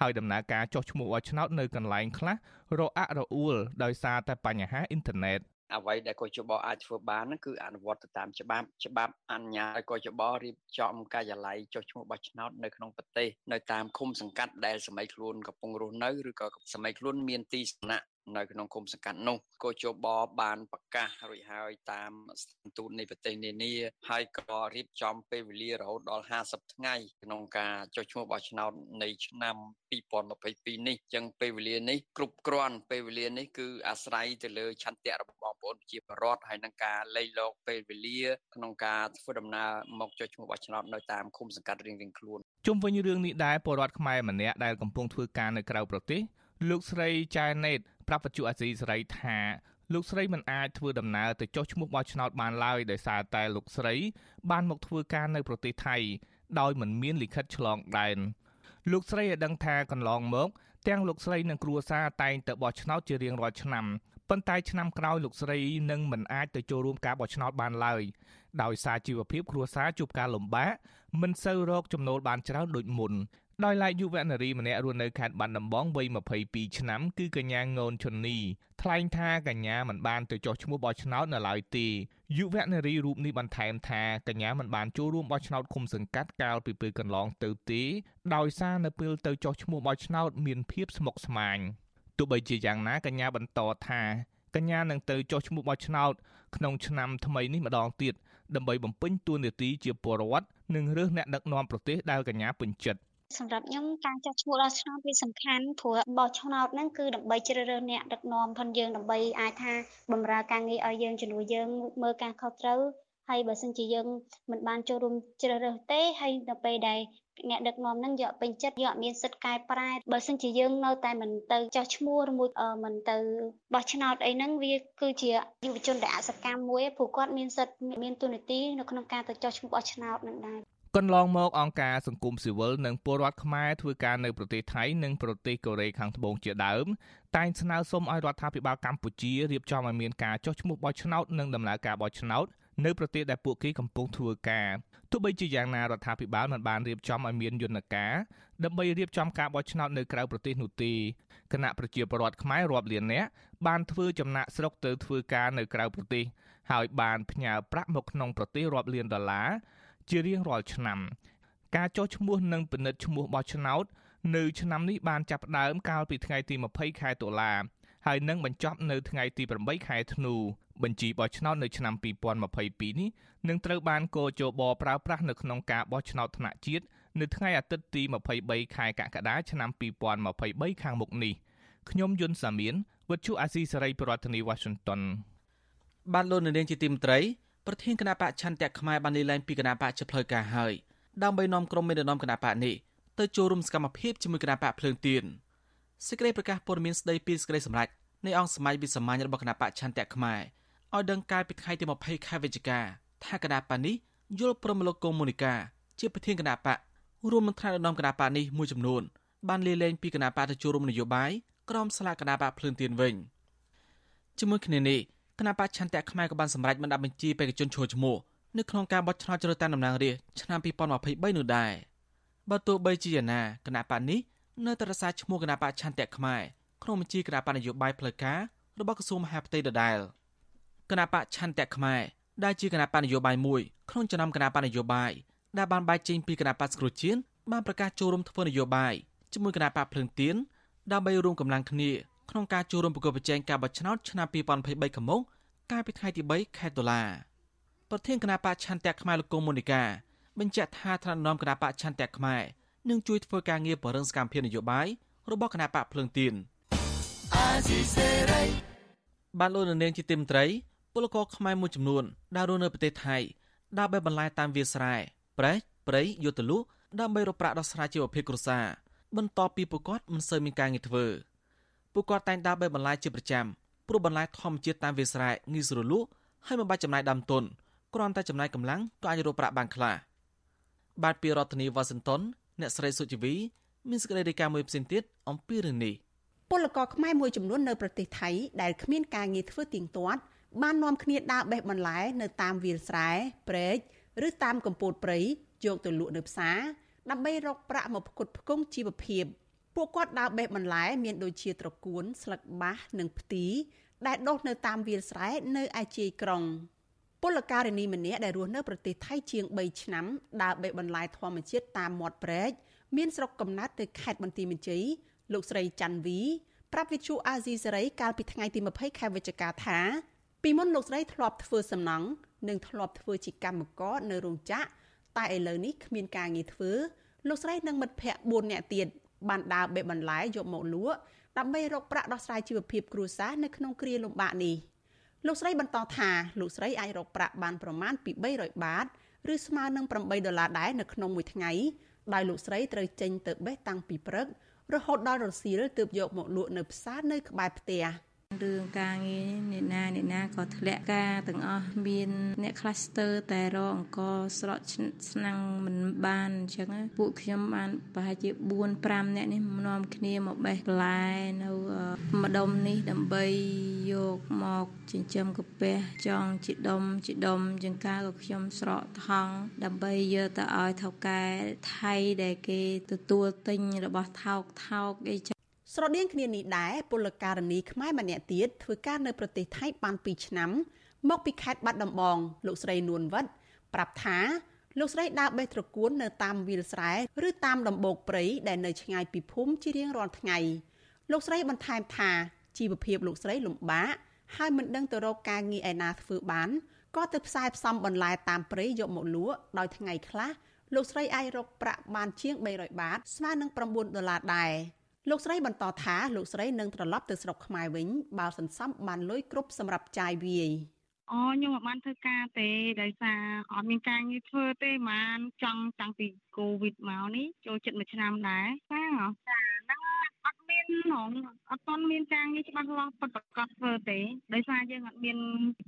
ហើយដំណើរការចុះឈ្មោះបោះឆ្នោតនៅកន្លែងខ្លះរអាក់រអួលដោយសារតែបញ្ហាអ៊ីនធឺណិតអ្វីដែលកោជបអាចធ្វើបានហ្នឹងគឺអនុវត្តទៅតាមច្បាប់ច្បាប់អនុញ្ញាតឲ្យកោជបរៀបចំការិយាល័យចុះឈ្មោះបោះឆ្នោតនៅក្នុងប្រទេសនៅតាមឃុំសង្កាត់ដែលសម័យខ្លួនកំពុងរស់នៅឬក៏សម័យខ្លួនមានទីសំណាក់នៅក្នុងគុំសង្កាត់នោះកោជបបានប្រកាសរួចហើយតាមស្ថានទូតនៃប្រទេសនានាហើយក៏រៀបចំពេលវេលារហូតដល់50ថ្ងៃក្នុងការចុះឈ្មោះបោះឆ្នោតនៃឆ្នាំ2022នេះចឹងពេលវេលានេះគ្រប់គ្រាន់ពេលវេលានេះគឺអាស្រ័យទៅលើឆន្ទៈរបស់បងប្អូនប្រជាពលរដ្ឋហើយនឹងការលៃលកពេលវេលាក្នុងការធ្វើដំណើរមកចុះឈ្មោះបោះឆ្នោតនៅតាមឃុំសង្កាត់រៀងៗខ្លួនជុំវិញរឿងនេះដែរពលរដ្ឋខ្មែរម្នាក់ដែលកំពុងធ្វើការនៅក្រៅប្រទេសលោកស្រីចែណេត ប្រាប់បច្ចុប្បន្នអាស៊ីសេរីថាលោកស្រីមិនអាចធ្វើដំណើរទៅចុះឈ្មោះបោះឆ្នោតបានឡើយដោយសារតែលោកស្រី បានមកធ្វើការនៅប្រទេសថៃដោយមិនមានលិខិតឆ្លងដែនលោកស្រីឲ្យដឹងថាកន្លងមក ទាំងលោកស្រីនិងគ្រួសារតែងទៅបោះឆ្នោតជារៀងរាល់ឆ្នាំប៉ុន្តែឆ្នាំក្រោយលោកស្រីនឹងមិនអាចទៅចូលរួមការបោះឆ្នោតបានឡើយដោយសារជីវភាពគ្រួសារជួបការលំបាកមិនសូវរកចំណូលបានច្រើនដូចមុន ដោយឡែកយុវនារីម្នាក់រស់នៅខេត្តបាត់ដំបងវ័យ22ឆ្នាំគឺកញ្ញាងូនឈុននីថ្លែងថាកញ្ញាមិនបានទៅចុះឈ្មោះបោះឆ្នោតនៅឡើយទេយុវនារីរូបនេះបន្ថែមថាកញ្ញាមិនបានចូលរួមបោះឆ្នោតឃុំសង្កាត់កាលពីពេលកន្លងទៅទេដោយសារនៅពេលទៅចុះឈ្មោះបោះឆ្នោតមានភាពស្មុគស្មាញទោះបីជាយ៉ាងណាកញ្ញាបន្តថាកញ្ញានឹងទៅចុះឈ្មោះបោះឆ្នោតក្នុងឆ្នាំថ្មីនេះម្ដងទៀតដើម្បីបំពេញតួនាទីជាពលរដ្ឋនិងរើសអ្នកដឹកនាំប្រទេសដែលកញ្ញាពេញចិត្ត សម្រាប់ខ្ញុំការចុះឈ្មោះដល់ឆ្នោតវាសំខាន់ព្រោះបោះឆ្នោតហ្នឹងគឺដើម្បីជ្រើសរើសអ្នកដឹកនាំផងយើងដើម្បីអាចថាបម្រើការងារឲ្យយើងជំនួសយើងមើលការខុសត្រូវហើយបើសិនជាយើងមិនបានចូលរួមជ្រើសរើសទេហើយដល់ពេលដែលអ្នកដឹកនាំហ្នឹងយកពេញចិត្តយកមានសិទ្ធិកែប្រែបើសិនជាយើងនៅតែមិនទៅចោះឈ្មោះឬមួយមិនទៅបោះឆ្នោតអីហ្នឹងវាគឺជាយុវជនដែលអសកម្មមួយព្រោះគាត់មានសិទ្ធិមានទូនាទីនៅក្នុងការទៅចោះឈ្មោះបោះឆ្នោតហ្នឹងដែរ កន្លងមកអង្គការសង្គមស៊ីវិលនិងពលរដ្ឋខ្មែរធ្វើការនៅប្រទេសថៃនិងប្រទេសកូរ៉េខាងត្បូងជាដើមតែងស្នើសុំឲ្យរដ្ឋាភិបាលកម្ពុជារៀបចំឲ្យមានការចុះឈ្មោះបោះឆ្នោតនិងដំណើរការបោះឆ្នោតនៅប្រទេសដែលពួកគេកំពុងធ្វើការទោះបីជាយ៉ាងណារដ្ឋាភិបាលមិនបានរៀបចំឲ្យមានយន្តការដើម្បីរៀបចំការបោះឆ្នោតនៅក្រៅប្រទេសនោះទេគណៈប្រជាពលរដ្ឋខ្មែររាប់លាននាក់បានធ្វើចំណាក់ស្រុកទៅធ្វើការនៅក្រៅប្រទេសហើយបានផ្ញើប្រាក់មកក្នុងប្រទេសរាប់លានដុល្លារ ជារៀងរាល់ឆ្នាំការចុះឈ្មោះនិងពិនិត្យឈ្មោះបោះឆ្នោតនៅឆ្នាំនេះបានចាប់ផ្ដើមកាលពីថ្ងៃទី20ខែតុលាហើយនឹងបញ្ចប់នៅថ្ងៃទី8ខែធ្នូបញ្ជីបោះឆ្នោតនៅឆ្នាំ2022នេះនឹងត្រូវបានកោជបប្រើប្រាស់នៅក្នុងការបោះឆ្នោតថ្នាក់ជាតិនៅថ្ងៃអាទិត្យទី23ខែកក្កដាឆ្នាំ2023ខាងមុខនេះខ្ញុំយុនសាមៀនវិទ្យុអាស៊ីសេរីប្រធានាធិបតី Washington បានលោកនាងជាទីមត្រី ប្រធានគណៈបកឆន្ទៈខ្មែរបានលេលែងពីគណៈបកជាផ្លូវការហើយដើម្បីនាំក្រុមមេដឹកនាំគណៈបកនេះទៅចូលរួមសកម្មភាពជាមួយគណៈបកភ្លើងទៀនសេចក្តីប្រកាសព័ត៌មានស្តីពីសេចក្តីសម្រេចនៃអង្គសមាជវិសាមញ្ញរបស់គណៈបកឆន្ទៈខ្មែរឲ្យដឹងកាលពីថ្ងៃទី20ខែវិច្ឆិកាថាគណៈបកនេះយល់ព្រមលោកកុំមុនីកាជាប្រធានគណៈបករួមនឹងថ្នាក់ដឹកនាំគណៈបកនេះមួយចំនួនបានលាលែងពីគណៈបកទៅចូលរួមនយោបាយក្រមស្លាកគណៈបកភ្លើងទៀនវិញជាមួយគ្នានេះ គណៈបច្ឆន្ទៈខ្មែរក៏បានសម្រេចមិនដាក់បញ្ជីបេក្ខជនឈរឈ្មោះនៅក្នុងការបោះឆ្នោតជ្រើសតាំងតំណាងរាស្ត្រឆ្នាំ2023នោះដែរបើទោះបីជាយ៉ាងណាគណៈបកនេះនៅតែរក្សាឈ្មោះគណៈបច្ឆន្ទៈខ្មែរក្នុងបញ្ជីគណៈបកនយោបាយផ្លូវការរបស់ក្រសួងមហាផ្ទៃដដែលគណៈបកឆន្ទៈខ្មែរដែលជាគណៈបកនយោបាយមួយក្នុងចំណោមគណៈបកនយោបាយដែលបានបែកចេញពីគណៈបកស្គ្រូជាតិបានប្រកាសចូលរួមធ្វើនយោបាយជាមួយគណៈបកភ្លើងទៀនដើម្បីរួមកម្លាំងគ្នា ក្នុងការចូលរួមប្រកួតប្រជែងការបោះឆ្នោតឆ្នាំ2023ខាងមុខកាលពីថ្ងៃទី3ខែតុលាប្រធានគណៈបកឆន្ទៈខ្មែរលោកកុំមុនីកាបញ្ជាក់ថាថ្នាក់នាំគណៈបកឆន្ទៈខ្មែរនិងជួយធ្វើការងារបរិងសកម្មភាពនយោបាយរបស់គណៈបកភ្លើងទៀនបានលោកនាងជាទីមត្រីពលករខ្មែរមួយចំនួនដែលរស់នៅប្រទេសថៃដើរបែបបន្លាយតាមវាលស្រែប្រេះព្រៃយកទៅលក់ដើម្បីរកប្រាក់ដោះស្រាយជីវភាពគ្រួសារបន្ទាប់ពីពួកគាត់មិនសូវមានការងារធ្វើ ពួកគាត់តែងដើរបែបបន្លាយជាប្រចាំព្រោះបន្លាយធម្មជាតិតាមវាលស្រែងាយស្រួលលក់ហើយមិនបាច់ចំណាយដើមទុនគ្រាន់តែចំណាយកម្លាំងក៏អាចរកប្រាក់បានខ្លះបាទពីរដ្ឋធានីវ៉ាស៊ីនតោនអ្នកស្រីសុជីវីមានសេចក្តីរាយការណ៍មួយផ្សេងទៀតអំពីរឿងនេះពលករខ្មែរមួយចំនួននៅប្រទេសថៃដែលគ្មានការងារធ្វើទៀងទាត់បាននាំគ្នាដើរបេះបន្លែនៅតាមវាលស្រែព្រែកឬតាមកំពូលព្រៃយកទៅលក់នៅផ្សារដើម្បីរកប្រាក់មកផ្គត់ផ្គង់ជីវភាព ពួកគាត់ដើរបេះបន្លែមានដូចជាត្រកួន ស្លឹកបាសនិងផ្ទីដែលដុះនៅតាមវាលស្រែនៅឯជាយក្រុងពលការិនីម្នាក់ដែលរស់នៅប្រទេសថៃជាង3ឆ្នាំដើរបេះបន្លែធម្មជាតិតាមមាត់ព្រែកមានស្រុកកំណើតទៅខេត្តបន្ទាយមានជ័យលោកស្រីច័ន្ទវីប្រាប់វិទ្យុអាស៊ីសេរីកាលពីថ្ងៃទី20ខែវិច្ឆិកាថាពីមុនលោកស្រីធ្លាប់ធ្វើសំណង់និងធ្លាប់ធ្វើជាកម្មករនៅរោងចក្រតែឥឡូវនេះគ្មានការងារធ្វើលោកស្រីនិងមិត្តភ័ក្តិ4នាក់ទៀត បានដើរបេះបន្លែយកមកលក់ដើម្បីរកប្រាក់ដោះស្រាយជីវភាពគ្រួសារនៅក្នុងគ្រាលំបាកនេះលោកស្រីបន្តថាលោកស្រីអាចរកប្រាក់បានប្រមាណពី300បាតឬស្មើនឹង8ដុល្លារដែរនៅក្នុងមួយថ្ងៃដោយលោកស្រីត្រូវចេញទៅបេះតាំងពីព្រឹករហូតដល់រសៀលទើបយកមកលក់នៅផ្សារនៅក្បែរផ្ទះ។ រឿងការងារអ្នកណាអ្នកណាក៏ធ្លាក់ការទាំងអស់មានអ្នក cluster តែរកអង្គស្រកស្នាំងមិនបានអញ្ចឹងពួកខ្ញុំបានប្រហែលជា4 5អ្នកនេះនាំគ្នាមកបេះបន្លែនៅម្ដុំនេះដើម្បីយកមកចិញ្ចឹមកាពះចង់ជីដុំជីដុំចង្ការក៏ខ្ញុំស្រកថង់ដើម្បីយកទៅឲ្យថៅកែថៃដែលគេទទួលទិញរបស់ថោកថោកអីចឹង ស្រដៀងគ្នានេះដែរពលករនីខ្មែរម្នាក់ទៀតធ្វើការនៅប្រទេសថៃបាន2ឆ្នាំមកពីខេត្តបាត់ដំបងលោកស្រីនួនវត្តប្រាប់ថាលោកស្រីដើរបេះត្រកួននៅតាមវាលស្រែឬតាមដំបូកព្រៃដែលនៅឆ្ងាយពីភូមិជារៀងរាល់ថ្ងៃលោកស្រីបន្ថែមថាជីវភាពលោកស្រីលំបាកហើយមិនដឹងទៅរកការងារឯណាធ្វើបានក៏ទៅផ្សាយផ្សំបន្លែតាមព្រៃយកមកលក់ដោយថ្ងៃខ្លះលោកស្រីអាចរកប្រាក់បានជាង300បាតស្មើនឹង9ដុល្លារដែរ លោកស្រីបន្តថាលោកស្រីនឹងត្រឡប់ទៅស្រុកខ្មែរវិញបើសន្សំបានលុយគ្រប់សម្រាប់ចាយវាយអូខ្ញុំអត់បានធ្វើការទេដោយសារអត់មានការងារធ្វើទេបានចង់តាំងពីកូវីដមកនេះចូលចិត្តមួយឆ្នាំដែរចាចាហ្នឹងអត់មានហងអត់ទាន់មានការងារច្បាស់លាស់ពិតប្រាកដធ្វើទេដោយសារយើងអត់មាន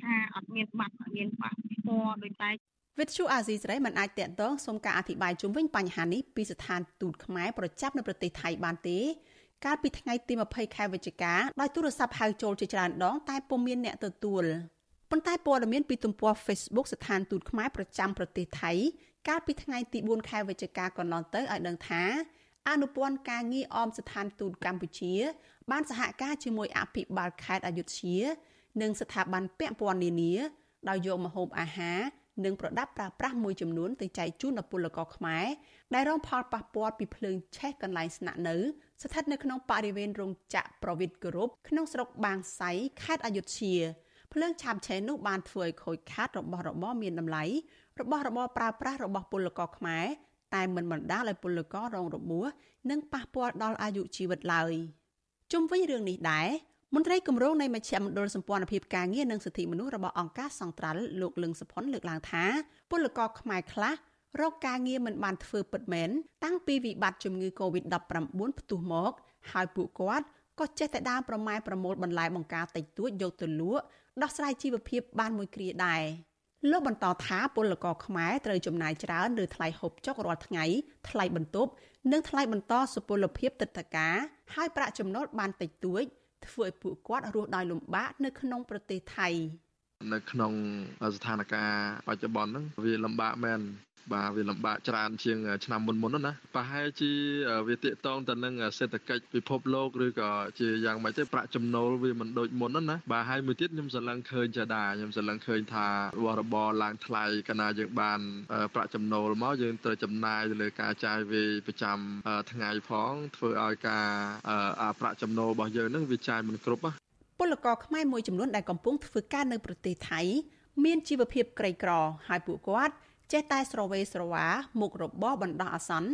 ថាអត់មានបាត់អត់មានបាក់ពណ៌ដូចតែវិទ្យុអាស៊ីសេរីមិនអាចតាក់ទងសុំការអធិប្បាយជុំវិញបញ្ហានេះពីស្ថានទូតខ្មែរប្រចាំនៅប្រទេសថៃបានទេ កាលពីថ្ងៃទី20ខែវិច្ឆិកាដោយទូរស័ព្ទហៅចូលជាច្រើនដងតែពុំមានអ្នកទទួលប៉ុន្តែព័ត៌មានពីទំព័រ Facebook ស្ថានទូតខ្មែរប្រចាំប្រទេសថៃកាលពីថ្ងៃទី4ខែវិច្ឆិកាកន្លងទៅឲ្យដឹងថាអនុព័ន្ធការងារអមស្ថានទូតកម្ពុជា បានសហការជាមួយអភិបាលខេត្តអយុធ្យា និងស្ថាប័នពាក់ព័ន្ធនានាដោយយកម្ហូបអាហារនិងប្រដាប់ប្រើប្រាស់មួយចំនួនទៅចែកជូនដល់ពលករខ្មែរដែលរងផលប៉ះពាល់ពីភ្លើងឆេះកន្លែងស្នាក់នៅ ស្ថិតនៅក្នុងបរិវេណរោងចក្រប្រវិតគោរពក្នុងស្រុកបាងសៃខេត្តអយុធ្យាភ្លើងឆាបឆេះនោះបានធ្វើឲ្យខូចខាតរបស់របរមានតម្លៃរបស់របរប្រើប្រាស់របស់ពលករខ្មែរតែមិនបណ្ដាលឲ្យពលកររងរបួសនិងប៉ះពាល់ដល់អាយុជីវិតឡើយជុំវិញរឿងនេះដែរមន្ត្រីគម្រោងនៃមជ្ឈមណ្ឌលសម្ព័ន្ធភាពការងារនិងសិទ្ធិមនុស្សរបស់អង្គការសង្ត្រាល់លោកលឹងសុផុនលើកឡើងថាពលករខ្មែរខ្លះ រកការងារមិនបានធ្វើពិតមែនតាំងពីវិបត្តិជំងឺ Covid-19 ផ្ទុះមក ហើយពួកគាត់ក៏ចេះតែដើរប្រម៉ែប្រមូលបន្លែបង្ការតិចតួចយកទៅលក់ដោះស្រាយជីវភាពបានមួយគ្រាដែរលោកបន្តថាពលករខ្មែរត្រូវចំណាយច្រើនលើថ្លៃហូបចុករាល់ថ្ងៃថ្លៃបន្ទប់និងថ្លៃបន្តសុពលភាពទឹកតការហើយប្រាក់ចំណូលបានតិចតួចធ្វើឲ្យពួកគាត់រស់ដោយលំបាកនៅក្នុងប្រទេសថៃនៅក្នុងស្ថានភាពបច្ចុប្បន្នហ្នឹងវាលំបាកមែន បាទវាលំបាកច្រើនជាងឆ្នាំមុនមុនណាប្រហែលជាវាតាកតងទៅនឹងសេដ្ឋកិច្ចពិភពលោកឬក៏ជាយ៉ាងម៉េចទៅប្រាក់ចំណូលវាមិនដូចមុនណាបាទហើយមួយទៀតខ្ញុំស្រឡឹងឃើញចាដាខ្ញុំស្រឡឹងឃើញថារបស់របរឡើងថ្លៃកាលណាយើងបានប្រាក់ចំណូលមកយើងត្រូវចំណាយទៅលើការចាយវាយប្រចាំថ្ងៃផងធ្វើឲ្យការប្រាក់ចំណូលរបស់យើងនឹងវាចាយមិនគ្រប់ពលករខ្មែរមួយចំនួនដែលកំពុងធ្វើការនៅប្រទេសថៃមានជីវភាពក្រីក្រហើយពួកគាត់ ចេះតែស្រវេស្រវាមុខរបរបណ្ដោះអាសន្ន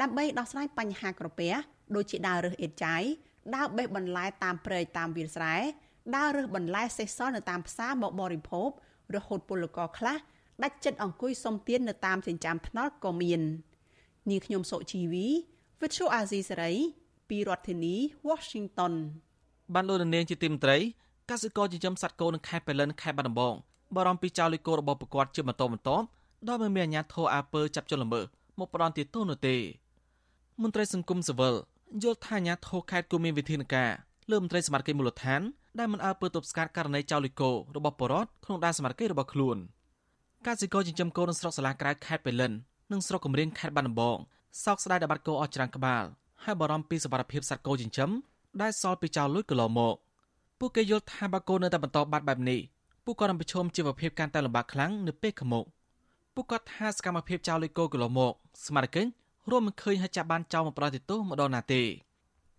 ដើម្បីដោះស្រាយបញ្ហាក្រពះដូចជាដើររើសអេតចាយដើរបេះបន្លែតាមព្រៃតាមវាលស្រែដើររើសបន្លែសេះសល់នៅតាមផ្សារមកបរិភោគរហូតពលករខ្លះដាច់ចិត្តអង្គុយសុំទាននៅតាមចិញ្ចើមថ្នល់ក៏មាននាងខ្ញុំសុជីវី Virtual Azizi Saray ពីរដ្ឋធានី Washington បានលោកនាងជាទីមត្រីកសិករចិញ្ចឹមសត្វគោនៅខេត្តបៃលិនខេត្តបាត់ដំបងបារម្ភពីចោរលុយគោរបស់ប្រកួតជាបន្តបន្ទាប់ ដោយមិនមានអាជ្ញាធរអាពើចាប់ជនល្មើសមកផ្ដន់ទោសនោះទេ មន្ត្រីសង្គមស៊ីវិលយល់ថាអាជ្ញាធរខេត្តគួរមានវិធានការលើមន្ត្រីសមាជិកមូលដ្ឋានដែលមិនអើពើទប់ស្កាត់ករណីចោរលុយគោរបស់បរដ្ឋក្នុងដែនសមាជិករបស់ខ្លួនកសិករចិញ្ចឹមគោនៅស្រុកសាឡាក្រៅខេត្តបៃលិននិងស្រុកកំរៀងខេត្តបាត់ដំបងសោកស្ដាយដែលបាត់គោអស់ច្រើនក្បាលហើយបារម្ភពីសុវត្ថិភាពសត្វគោចិញ្ចឹមដែលសល់ពីចោរលួចកន្លងមកពួកគេយល់ថាបើគោនៅតែបន្តបាត់បែបនេះពួកគាត់នឹងប្រឈមជីវភាពកាន់តែលំបាកខ្លាំងនៅពេលខាងមុខ ពួកគាត់ថាសកម្មភាពចោរលួចគោកន្លងមកស្មារតីរួមមិនឃើញហើយចាប់បានចោរមកប្រតិទោសម្ដងណាទេ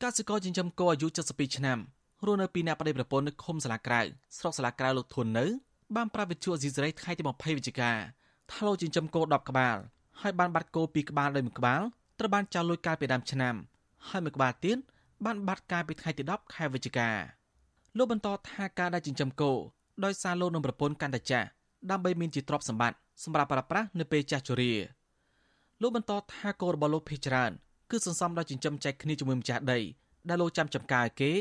កសិករចិញ្ចឹមគោអាយុ72ឆ្នាំរស់នៅពីអ្នកប្តីប្រពន្ធនៅឃុំសាលាក្រៅស្រុកសាលាក្រៅលោកធុននៅបានប្រាប់វិទ្យុអេស៊ីសរ៉ៃថ្ងៃទី20វិច្ឆិកាថាលោកចិញ្ចឹមគោ10ក្បាលហើយបានបាត់គោ2ក្បាលដោយមួយក្បាលត្រូវបានចោរលួចកាលពីដើមឆ្នាំហើយមួយក្បាលទៀតបានបាត់កាលពីថ្ងៃទី10ខែវិច្ឆិកាលោកបន្តថាការដែលចិញ្ចឹមគោដោយសារលោកនឹងប្រពន្ធកាន់តែចាស់ដើម្បីមានជាទ្រព្យសម្បត្តិ សម្រាប់ប្រើប្រាស់នៅពេលចាស់ជរាលោកបន្តថាគោរបស់លោកភេច្រើនគឺសន្សំដោយចិញ្ចឹមចែកគ្នាជាមួយម្ចាស់ដីដែលលោកចាំចំការឲ្យគេ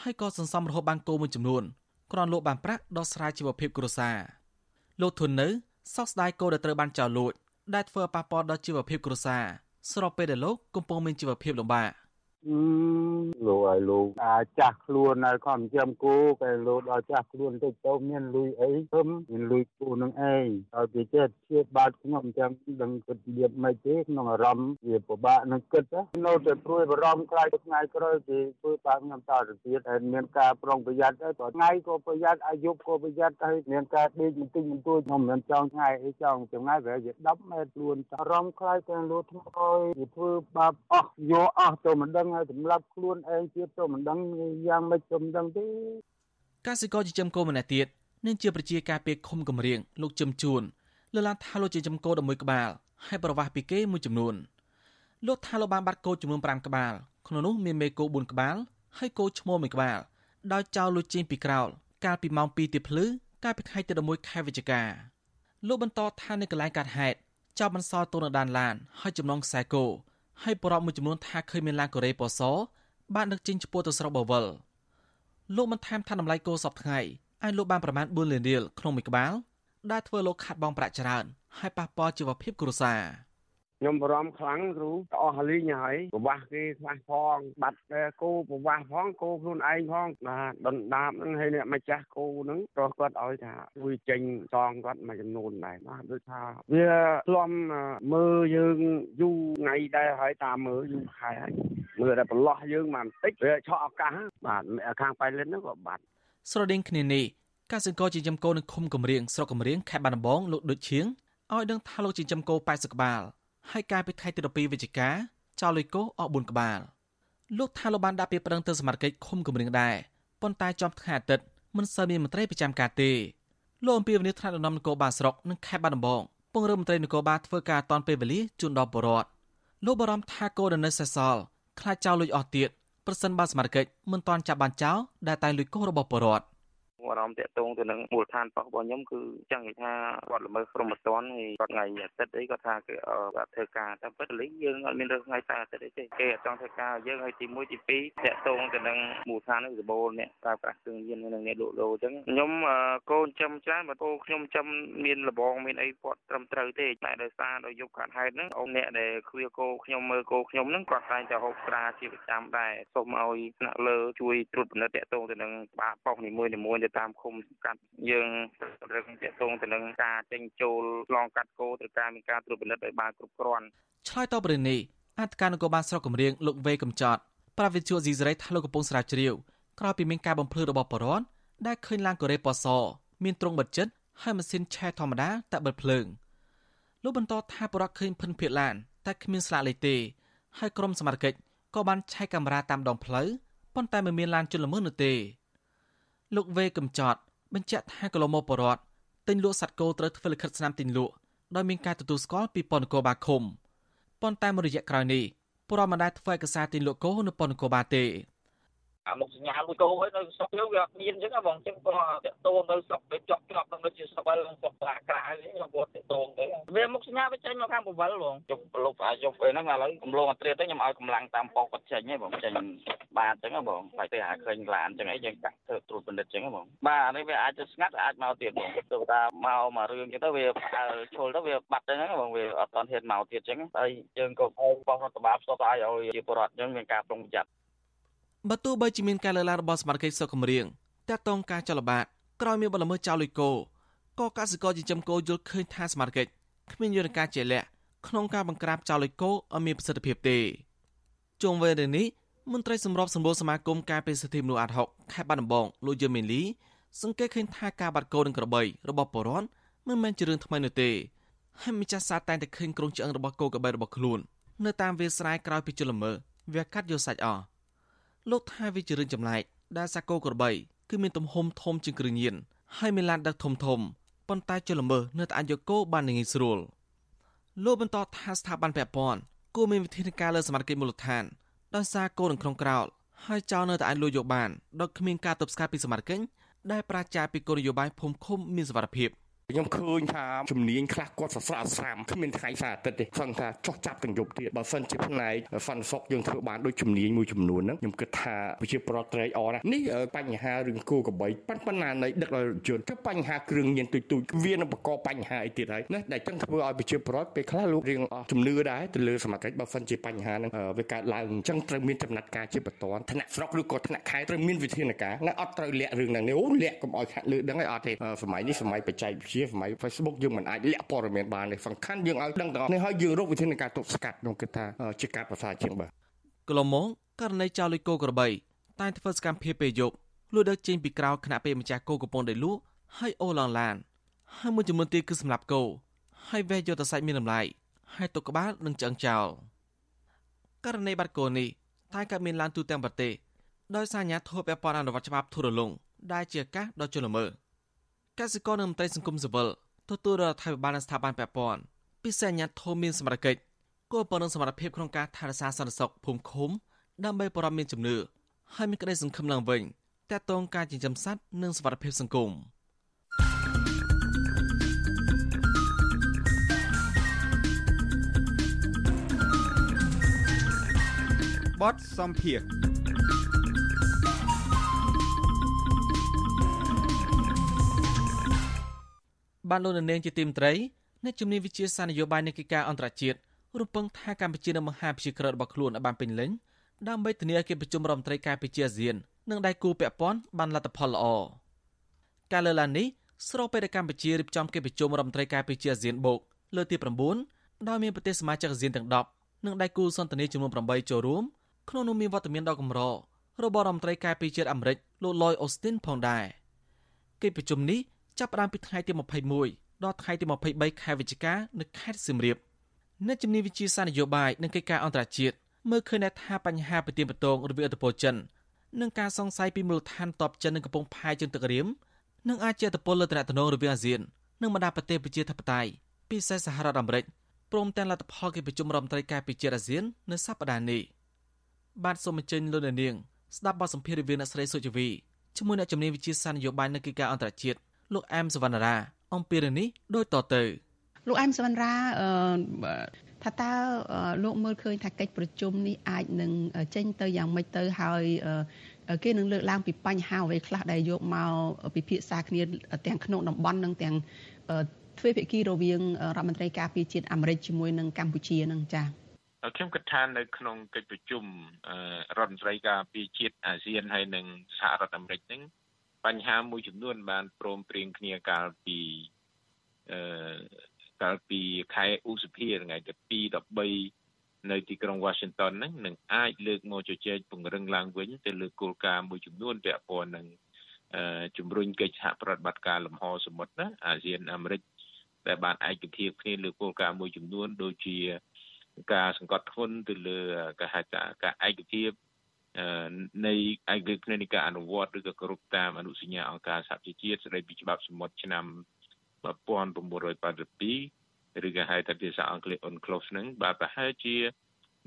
ហើយក៏សន្សំរហូតបានគោមួយចំនួនគ្រាន់លោកបានប្រាក់ដោះស្រាយជីវភាពគ្រួសារលោកធុននៅសោកស្ដាយគោដែលត្រូវបានចោរលួចដែលធ្វើឲ្យប៉ះពាល់ដល់ជីវភាពគ្រួសារស្របពេលដែលលោកកំពុងមានជីវភាពលំបាក លោកឲ្យលោកអាចចាស់ខ្លួនហើយខំចាំគូតែលោកដល់ចាស់ខ្លួនតិចទៅមានលុយអីធំមានលុយគូនឹងឯងហើយវាចេះជាបាត់ខ្ញុំចាំដឹងគិតលៀបមិនទេក្នុងអារម្មណ៍វាពិបាកនឹងគិតនៅតែព្រួយបារម្ភខ្លាចថ្ងៃក្រោយគេធ្វើតាមខ្ញុំតទៅទៀតហើយមានការប្រុងប្រយ័ត្នទៅថ្ងៃក៏ប្រយ័ត្នអាយុក៏ប្រយ័ត្នហើយមានការដេកបន្តិចបន្តួចខ្ញុំមិនចង់ថ្ងៃអីចង់ចម្ងាយប្រហែលជា10ម៉ែត្រខ្លួនអារម្មណ៍ខ្លាចតែលោកធ្វើឲ្យវាធ្វើបាបអស់យកអស់ទៅមិនដឹងហើយសម្រាប់ខ្លួនឯងទៀតទៅមិនដឹងយ៉ាងម៉េចទៅមិនដឹងទេកសិករចិញ្ចឹមគោម្នាក់ទៀតនឹងជាប្រជាការពារឃុំកំរៀងលោកជឹមជួនលើកឡើងថាលោកចិញ្ចឹមគោ11ក្បាលហើយប្រវាស់ពីគេមួយចំនួនលោកថាលោកបានបាត់គោចំនួន5ក្បាលក្នុងនោះមានមេគោ4ក្បាលហើយគោឈ្មោល1ក្បាលដោយចោលលុយចេញពីក្រោលកាលពីម៉ោង2ទៀបភ្លឺកាលពីថ្ងៃទី11ខែវិច្ឆិកាលោកបន្តថានៅកន្លែងកាត់ហេតុចោលបន្សល់ទោនៅដានឡានហើយចំណងខ្សែគោ ហើយប្រពមួយចំនួនថាឃើញមានឡានកូរ៉េពណ៌សបានដឹកចេញឆ្ពោះទៅស្រុកបវលលោកបានថែមថាតម្លៃគោសពថ្ងៃឲ្យលោកបានប្រមាណ4លានរៀលក្នុងមួយក្បាលដែលធ្វើលោកខាត់បងប្រាក់ច្រើនហើយប៉ះពាល់ជីវភាពគ្រួសារ ខ្ញុំបារម្ភខ្លាំងគ្រូអស់លីងហើយប្រវាស់គេខ្វះផង បាត់គោប្រវាស់ផងគោខ្លួនឯងផងបាទដុនដាបហ្នឹងហើយអ្នកម្ចាស់គោហ្នឹងព្រោះគាត់ឲ្យថាជួយចេញសងគាត់មួយចំនួនដែរបាទដូចថាវាធ្លំមើលយើងយូរថ្ងៃដែរហើយតាមមើលយូរខែហើយមើលតែប្រឡោះយើងមកបន្តិចវាឆក់ឱកាសបាទខាងប៉ៃលិនហ្នឹងក៏បាត់ស្រដៀងគ្នានេះកសិករចិញ្ចឹមគោនៅឃុំកំរៀងស្រុកកំរៀងខេត្តបាត់ដំបងលោកដូចឈៀងឲ្យដឹងថាលោកចិញ្ចឹមគោ80ក្បាល ហើយកាលពីថ្ងៃទី12វិច្ឆិកាចោលលុយគោអស់4ក្បាលលោកថាលោកបានដាក់ពាក្យប្តឹងទៅសមាជិកឃុំកំរៀងដែរប៉ុន្តែចំថ្ងៃអាទិត្យមិនសូវមានមន្ត្រីប្រចាំការទេលោកអំពីវនីថ្នាក់ដឹកនាំនគរបាលស្រុកនិងខេត្តបាត់ដំបងពង្រឹងមន្ត្រីនគរបាលធ្វើការតាន់ពេលវេលាជូនដល់ប្រជាពលរដ្ឋលោកបារម្ភថាគោនៅសេសសល់ខ្លាចចោលលុយអស់ទៀតប្រសិនបើសមាជិកមិនទាន់ចាប់បានចោលដែលតែលុយគោរបស់ប្រជាពលរដ្ឋ អារម្មណ៍តាក់ទងទៅនឹងមូលដ្ឋានប៉ោះរបស់ខ្ញុំគឺចឹងគេថាគាត់ល្មើសព្រហ្មទណ្ឌហើយគាត់ថ្ងៃអាទិត្យអីគាត់ថាគេគាត់ធ្វើការតែពិតលីយើងអត់មានរើសថ្ងៃតែអាទិត្យអីទេគេអត់ចង់ធ្វើការយើងហើយទី1ទី2តាក់ទងទៅនឹងមូលដ្ឋាននឹងសបូរអ្នកប្រើប្រាស់គ្រឿងញៀននិងអ្នកលក់ដូរអញ្ចឹងខ្ញុំកូនចំច្រើនបើកូនខ្ញុំចំមានលបងមានអីគាត់ត្រឹមត្រូវទេតែដោយសារដោយយប់ខាត់ហេតុហ្នឹងអូនអ្នកដែលឃ្វាគោខ្ញុំមើលគោខ្ញុំហ្នឹងគាត់តែងតែហូបស្រាជាប្រចាំដែរសូមឲ្យថ្នាក់លើជួយត្រួតពិនិត្យតាក់ទងទៅនឹងបាប៉ោះនីមួយៗទៅតាមឃុំសង្កាត់យើងរឹងទាក់ទងទៅនឹងការចេញចូលឆ្លងកាត់គោត្រូវការមានការត្រួតពិនិត្យឲ្យបានគ្រប់គ្រាន់ឆ្លើយតបរឿងនេះអធិការនគរបាលស្រុកកំរៀងលោកវេកំចត់ប្រាវិទ្យាស៊ីសេរីថាលោកកំពុងស្រាវជ្រាវក្រោយពីមានការបំភ្លឺរបស់បរិវត្តដែលឃើញឡានកូរ៉េប៉សមានទ្រង់បិទចិត្តហើយម៉ាស៊ីនឆេះធម្មតាតែបិទភ្លើងលោកបន្តថាបរិវត្តឃើញភិនភាកឡានតែគ្មានស្លាកលេខទេហើយក្រុមសមត្ថកិច្ចក៏បានឆែកកាមេរ៉ាតាមដងផ្លូវប៉ុន្តែមិនមានឡានជន់ល្មើសនោះទេ លោកវេកំចត់បញ្ជាក់ថាកន្លងមកបរដ្ឋទិញលក់សត្វគោត្រូវធ្វើលិខិតស្នាមទិញលក់ដោយមានការទទួលស្គាល់ពីប៉ុនគរបាឃុំប៉ុន្តែមួយរយៈក្រោយនេះពលរដ្ឋមិនដែលធ្វើឯកសារទិញលក់គោនៅប៉ុនគរបាទេ អាមុខសញ្ញាមួយគោហើយនៅស្រុកយើងវាអត់មានអញ្ចឹងបងអញ្ចឹងក៏តាក់ទងនៅស្រុកវាជាប់ជាប់នឹងជាស្រុកហ្នឹងស្រុកខ្លាក្រៅនេះខ្ញុំគាត់តាក់ទងទៅវាមុខសញ្ញាវាចេញមកខាងបវលបងជប់លុបអាជប់ហ្នឹងឥឡូវកំឡុងអត្រាទៅខ្ញុំឲ្យកម្លាំងតាមប៉ុកគាត់ចេញហ៎បងចេញបានអញ្ចឹងបងតែទៅហៅឃើញឡានអញ្ចឹងអីយើងកាត់ធ្វើត្រួតពិនិត្យអញ្ចឹងបងបាទនេះវាអាចទៅស្ងាត់អាចមកទៀតបងទៅថាមកមករឿងអញ្ចឹងទៅវាឈុលទៅវាបាត់ទៅហ្នឹងបងវាអត់តហ៊ានមកទៀតអញ្ចឹងហើយយើងក៏បោះរដ្ឋបាលផ្សព្វផ្សាយឲ្យជាពលរដ្ឋអញ្ចឹងមានការប្រុងប្រយ័ត្ន បើទោះបីជាមានការលើកឡើងរបស់សមាជិកសុខគម្រៀងតាក់ទងការចលបាតក្រោយមានបលល្មើសចោលលុយគោក៏កសិករចិញ្ចឹមគោយល់ឃើញថាសមាជិកគ្មានយន្តការជាក់លាក់ក្នុងការបង្ក្រាបចោលលុយគោឲ្យមានប្រសិទ្ធភាពទេជុំវិញរឿងនេះមន្ត្រីសម្របសម្រួលសមាគមការពារសិទ្ធិមនុស្សអាត់ហុកខេត្តបាត់ដំបងលោកយឹមមីលីសង្កេតឃើញថាការបាត់គោនិងក្របីរបស់ពលរដ្ឋមិនមែនជារឿងថ្មីនោះទេហើយម្ចាស់សារតែងតែឃើញក្រុងឆ្អឹងរបស់គោក្របីរបស់ខ្លួន នៅតាមវាលស្រែក្រោយពីជលល្មើវាកាត់យកសាច់អស់ លោកថាវាជារឿងចម្លែកដែលសាគោក្របីគឺមានទំហំធំជាងគ្រឿងញៀនហើយមានឡានដឹកធំធំប៉ុន្តែជលល្មើនៅតែអាចយកគោបានងាយស្រួលលោកបន្តថាស្ថាប័នពាក់ព័ន្ធគួរមានវិធានការលើសមាជិកមូលដ្ឋានដោយសារគោនឹងក្នុងក្រោលហើយចោលនៅតែអាចលួចយកបានដោយគ្មានការទប់ស្កាត់ពីសមាជិកដែលប្រាជ្ញាពីគោលនយោបាយភូមិឃុំមានសវត្ថិភាព ខ្ញុំឃើញថាជំនាញខ្លះគាត់សស្រាក់ស្រាមគ្មានថ្ងៃសារអាទិត្យទេសឹងថាចោះចាប់ទាំងយប់ទៀតបើសិនជាផ្នែកសន្តិសុខយើងធ្វើបានដូចជំនាញមួយចំនួនហ្នឹងខ្ញុំគិតថាប្រជាប្រដ្ឋត្រេកអរណានេះបញ្ហារឿងគូកបីប៉ុន្តែនៃដឹកដោយរថយន្តទៅបញ្ហាគ្រឿងញៀនទុយទុយវានឹងបង្កបញ្ហាអីទៀតហើយណាដែលចឹងធ្វើឲ្យប្រជាប្រដ្ឋពេលខ្លះលោករៀងជំនឿដែរទៅលើសមាជិកបើសិនជាបញ្ហាហ្នឹងវាកើតឡើងអញ្ចឹងត្រូវមានចំណាត់ការជាបន្ទាន់ថ្នាក់ស្រុកឬក៏ថ្នាក់ខេត្តត្រូវមានវិធានការណាអត់ត្រូវលាក់រឿងហ្នឹងនេះអូលាក់កុំឲ្យខាត់លើដឹងឲ្យអត់ទេសម័យនេះសម័យបច្ចេកវិទ្យាសម័យ Facebook យើងមិនអាចលាក់ព័ត៌មានបានទេសំខាន់យើងឲ្យដឹងទាំងអស់នេះហើយយើងរកវិធានការទប់ស្កាត់ខ្ញុំគិតថាជាការប្រសើរជាងបាទកន្លងមកករណីចោលលុយគោក្របីតែធ្វើសកម្មភាពពេលយប់លួចដឹកចេញពីក្រៅខណៈពេលម្ចាស់គោកំពុងតែលក់ហើយអូឡងឡានហើយមួយចំនួនទៀតគឺសម្រាប់គោហើយវេះយកទៅសាច់មានតម្លៃហើយទុកក្បាលនិងឆ្អឹងចោលករណីបាត់គោនេះតែក៏មានឡើងទូទាំងប្រទេសដោយសារអាញាធិបតេយ្យពាក់ព័ន្ធអនុវត្តច្បាប់ធូររលុងដែលជាការដ៏ជលល្មើ កសិករនិងមន្ត្រីសង្គមស៊ីវិលទទួលរដ្ឋាភិបាលនិងស្ថាប័នពាក់ព័ន្ធពិសេសអាជ្ញាធរមានសមត្ថកិច្ចគួរប៉ុណ្ណឹងសមត្ថភាពក្នុងការថែរក្សាសន្តិសុខភូមិឃុំដើម្បីបរិបទមានជំនឿហើយមានក្តីសង្ឃឹមឡើងវិញទាក់ទងការចិញ្ចឹមសត្វនិងសុវត្ថិភាពសង្គមបតសំភារ បានលោកនាងជាទីមត្រីអ្នកជំនាញវិជាសាស្ត្រនយោបាយនៃកិច្ចការអន្តរជាតិរំពឹងថាកម្ពុជានឹងបង្ហាភិជាក្រិតរបស់ខ្លួនឲ្យបានពេញលេញដើម្បីធានាឲ្យកិច្ចប្រជុំរដ្ឋមន្ត្រីការពារអាស៊ាននិងដៃគូពាក់ព័ន្ធបានលទ្ធផលល្អការលើកឡើងនេះស្របពេលដែលកម្ពុជារៀបចំកិច្ចប្រជុំរដ្ឋមន្ត្រីការពារអាស៊ានបូកលើកទី9ដោយមានប្រទេសសមាជិកអាស៊ានទាំង10និងដៃគូសន្ទនាចំនួន8ចូលរួមក្នុងនោះមានវត្តមានដ៏កម្ររបស់រដ្ឋមន្ត្រីការពារជាតិអាមេរិកលោក Lloyd Austin ផងដែរកិច្ចប្រជុំនេះ ចាប់ផ្ដើមពីថ្ងៃទី21ដល់ថ្ងៃទី23ខែវិច្ឆិកានៅខេត្តសៀមរាបអ្នកជំនាញវិជាសាស្ត្រនយោបាយនិងកិច្ចការអន្តរជាតិមើលឃើញថាបញ្ហាប្រទានបតងរវាងឥទ្ធិពលចិននិងការសង្ស័យពីមូលដ្ឋានតបចិននៅកំពង់ផែជើងទឹករៀមនឹងអាចជាឥទ្ធិពលលើតំណែងរវាងអាស៊ាននិងបណ្ដាប្រទេសប្រជាធិបតេយ្យពិសេសសហរដ្ឋអាមេរិកព្រមទាំងលទ្ធផលកិច្ចប្រជុំរដ្ឋមន្ត្រីការពារជាតិអាស៊ាននៅសប្តាហ៍នេះបាទសូមអញ្ជើញលោកនាងស្ដាប់បទសម្ភាសន៍រវាងអ្នកស្រីសុជវីជាមួយអ្នកជំនាញវិជាសាស្ត្រនយោបាយនិងកិច្ចការអន្តរជាតិ លោកអែមសវណ្ណរា អំពីរឿងនេះដូចតទៅលោកអែមសវណ្ណរាអឺថាតើលោកមើលឃើញថាកិច្ចប្រជុំនេះអាចនឹងចេញទៅយ៉ាងម៉េចទៅហើយគេនឹងលើកឡើងពីបញ្ហាអ្វីខ្លះដែលយកមកពិភាក្សាគ្នាទាំងក្នុងតំបន់និងទាំងទ្វេភាគីរវាងរដ្ឋមន្ត្រីការពារជាតិអាមេរិកជាមួយនឹងកម្ពុជានឹងចា៎ខ្ញុំគិតថានៅក្នុងកិច្ចប្រជុំរដ្ឋមន្ត្រីការពារជាតិអាស៊ានហើយនិងសហរដ្ឋអាមេរិកហ្នឹង បញ្ហាមួយចំនួន បានព្រមព្រៀងគ្នាកាលពីអឺកាលពីខែឧសភាថ្ងៃទី2 13នៅទីក្រុង Washington ហ្នឹងនឹងអាចលើកមកជជែកពង្រឹងឡើងវិញទៅលើគោលការណ៍មួយចំនួនពាក់ព័ន្ធនឹងជំរុញកិច្ចសហប្រតិបត្តិការលំហសមុទ្រណាអាស៊ានអាមេរិកដែលបានឯកភាពគ្នាលើគោលការណ៍មួយចំនួនដូចជាការសង្កត់ធ្ងន់ទៅលើការហៅថាការឯកភាព នៃឯកភាពនៃការអនុវត្តឬក៏គោរពតាមអនុសញ្ញាអង្គការសហប្រជាជាតិស្តីពីច្បាប់សមុទ្រឆ្នាំ1982ឬក៏ហៅថាភាសាអង់គ្លេស UNCLOS ហ្នឹងបាទប្រហែលជា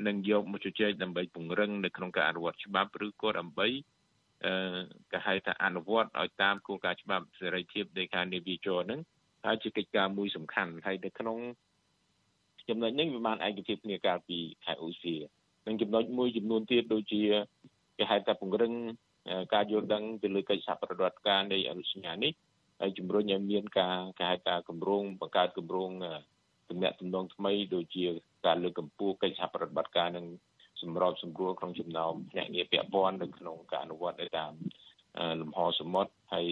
នឹងយកមកជជែកដើម្បីពង្រឹងនៅក្នុងការអនុវត្តច្បាប់ឬក៏ដើម្បីអឺគេហៅថាអនុវត្តឲ្យតាមគោលការណ៍ច្បាប់សេរីភាពនៃការនាវាចរហ្នឹងហើយជាកិច្ចការមួយសំខាន់ហើយនៅក្នុងចំណុចនេះវាបានឯកភាពគ្នាកាលពីខែឧសភា និងចំណុចមួយចំនួនទៀតដូចជាគេហៅថាពង្រឹងការយល់ដឹងទៅលើកិច្ចសហប្រតិបត្តិការនៃអនុសញ្ញានេះហើយជំរុញឲ្យមានការគេហៅថាគម្រោងបង្កើតគម្រោងទំនាក់ទំនងថ្មីដូចជាការលើកកម្ពស់កិច្ចសហប្រតិបត្តិការនឹងសម្របសម្រួលក្នុងចំណោមភ្នាក់ងារពាក់ព័ន្ធនៅក្នុងការអនុវត្តទៅតាមលំហសមុទ្រហើយ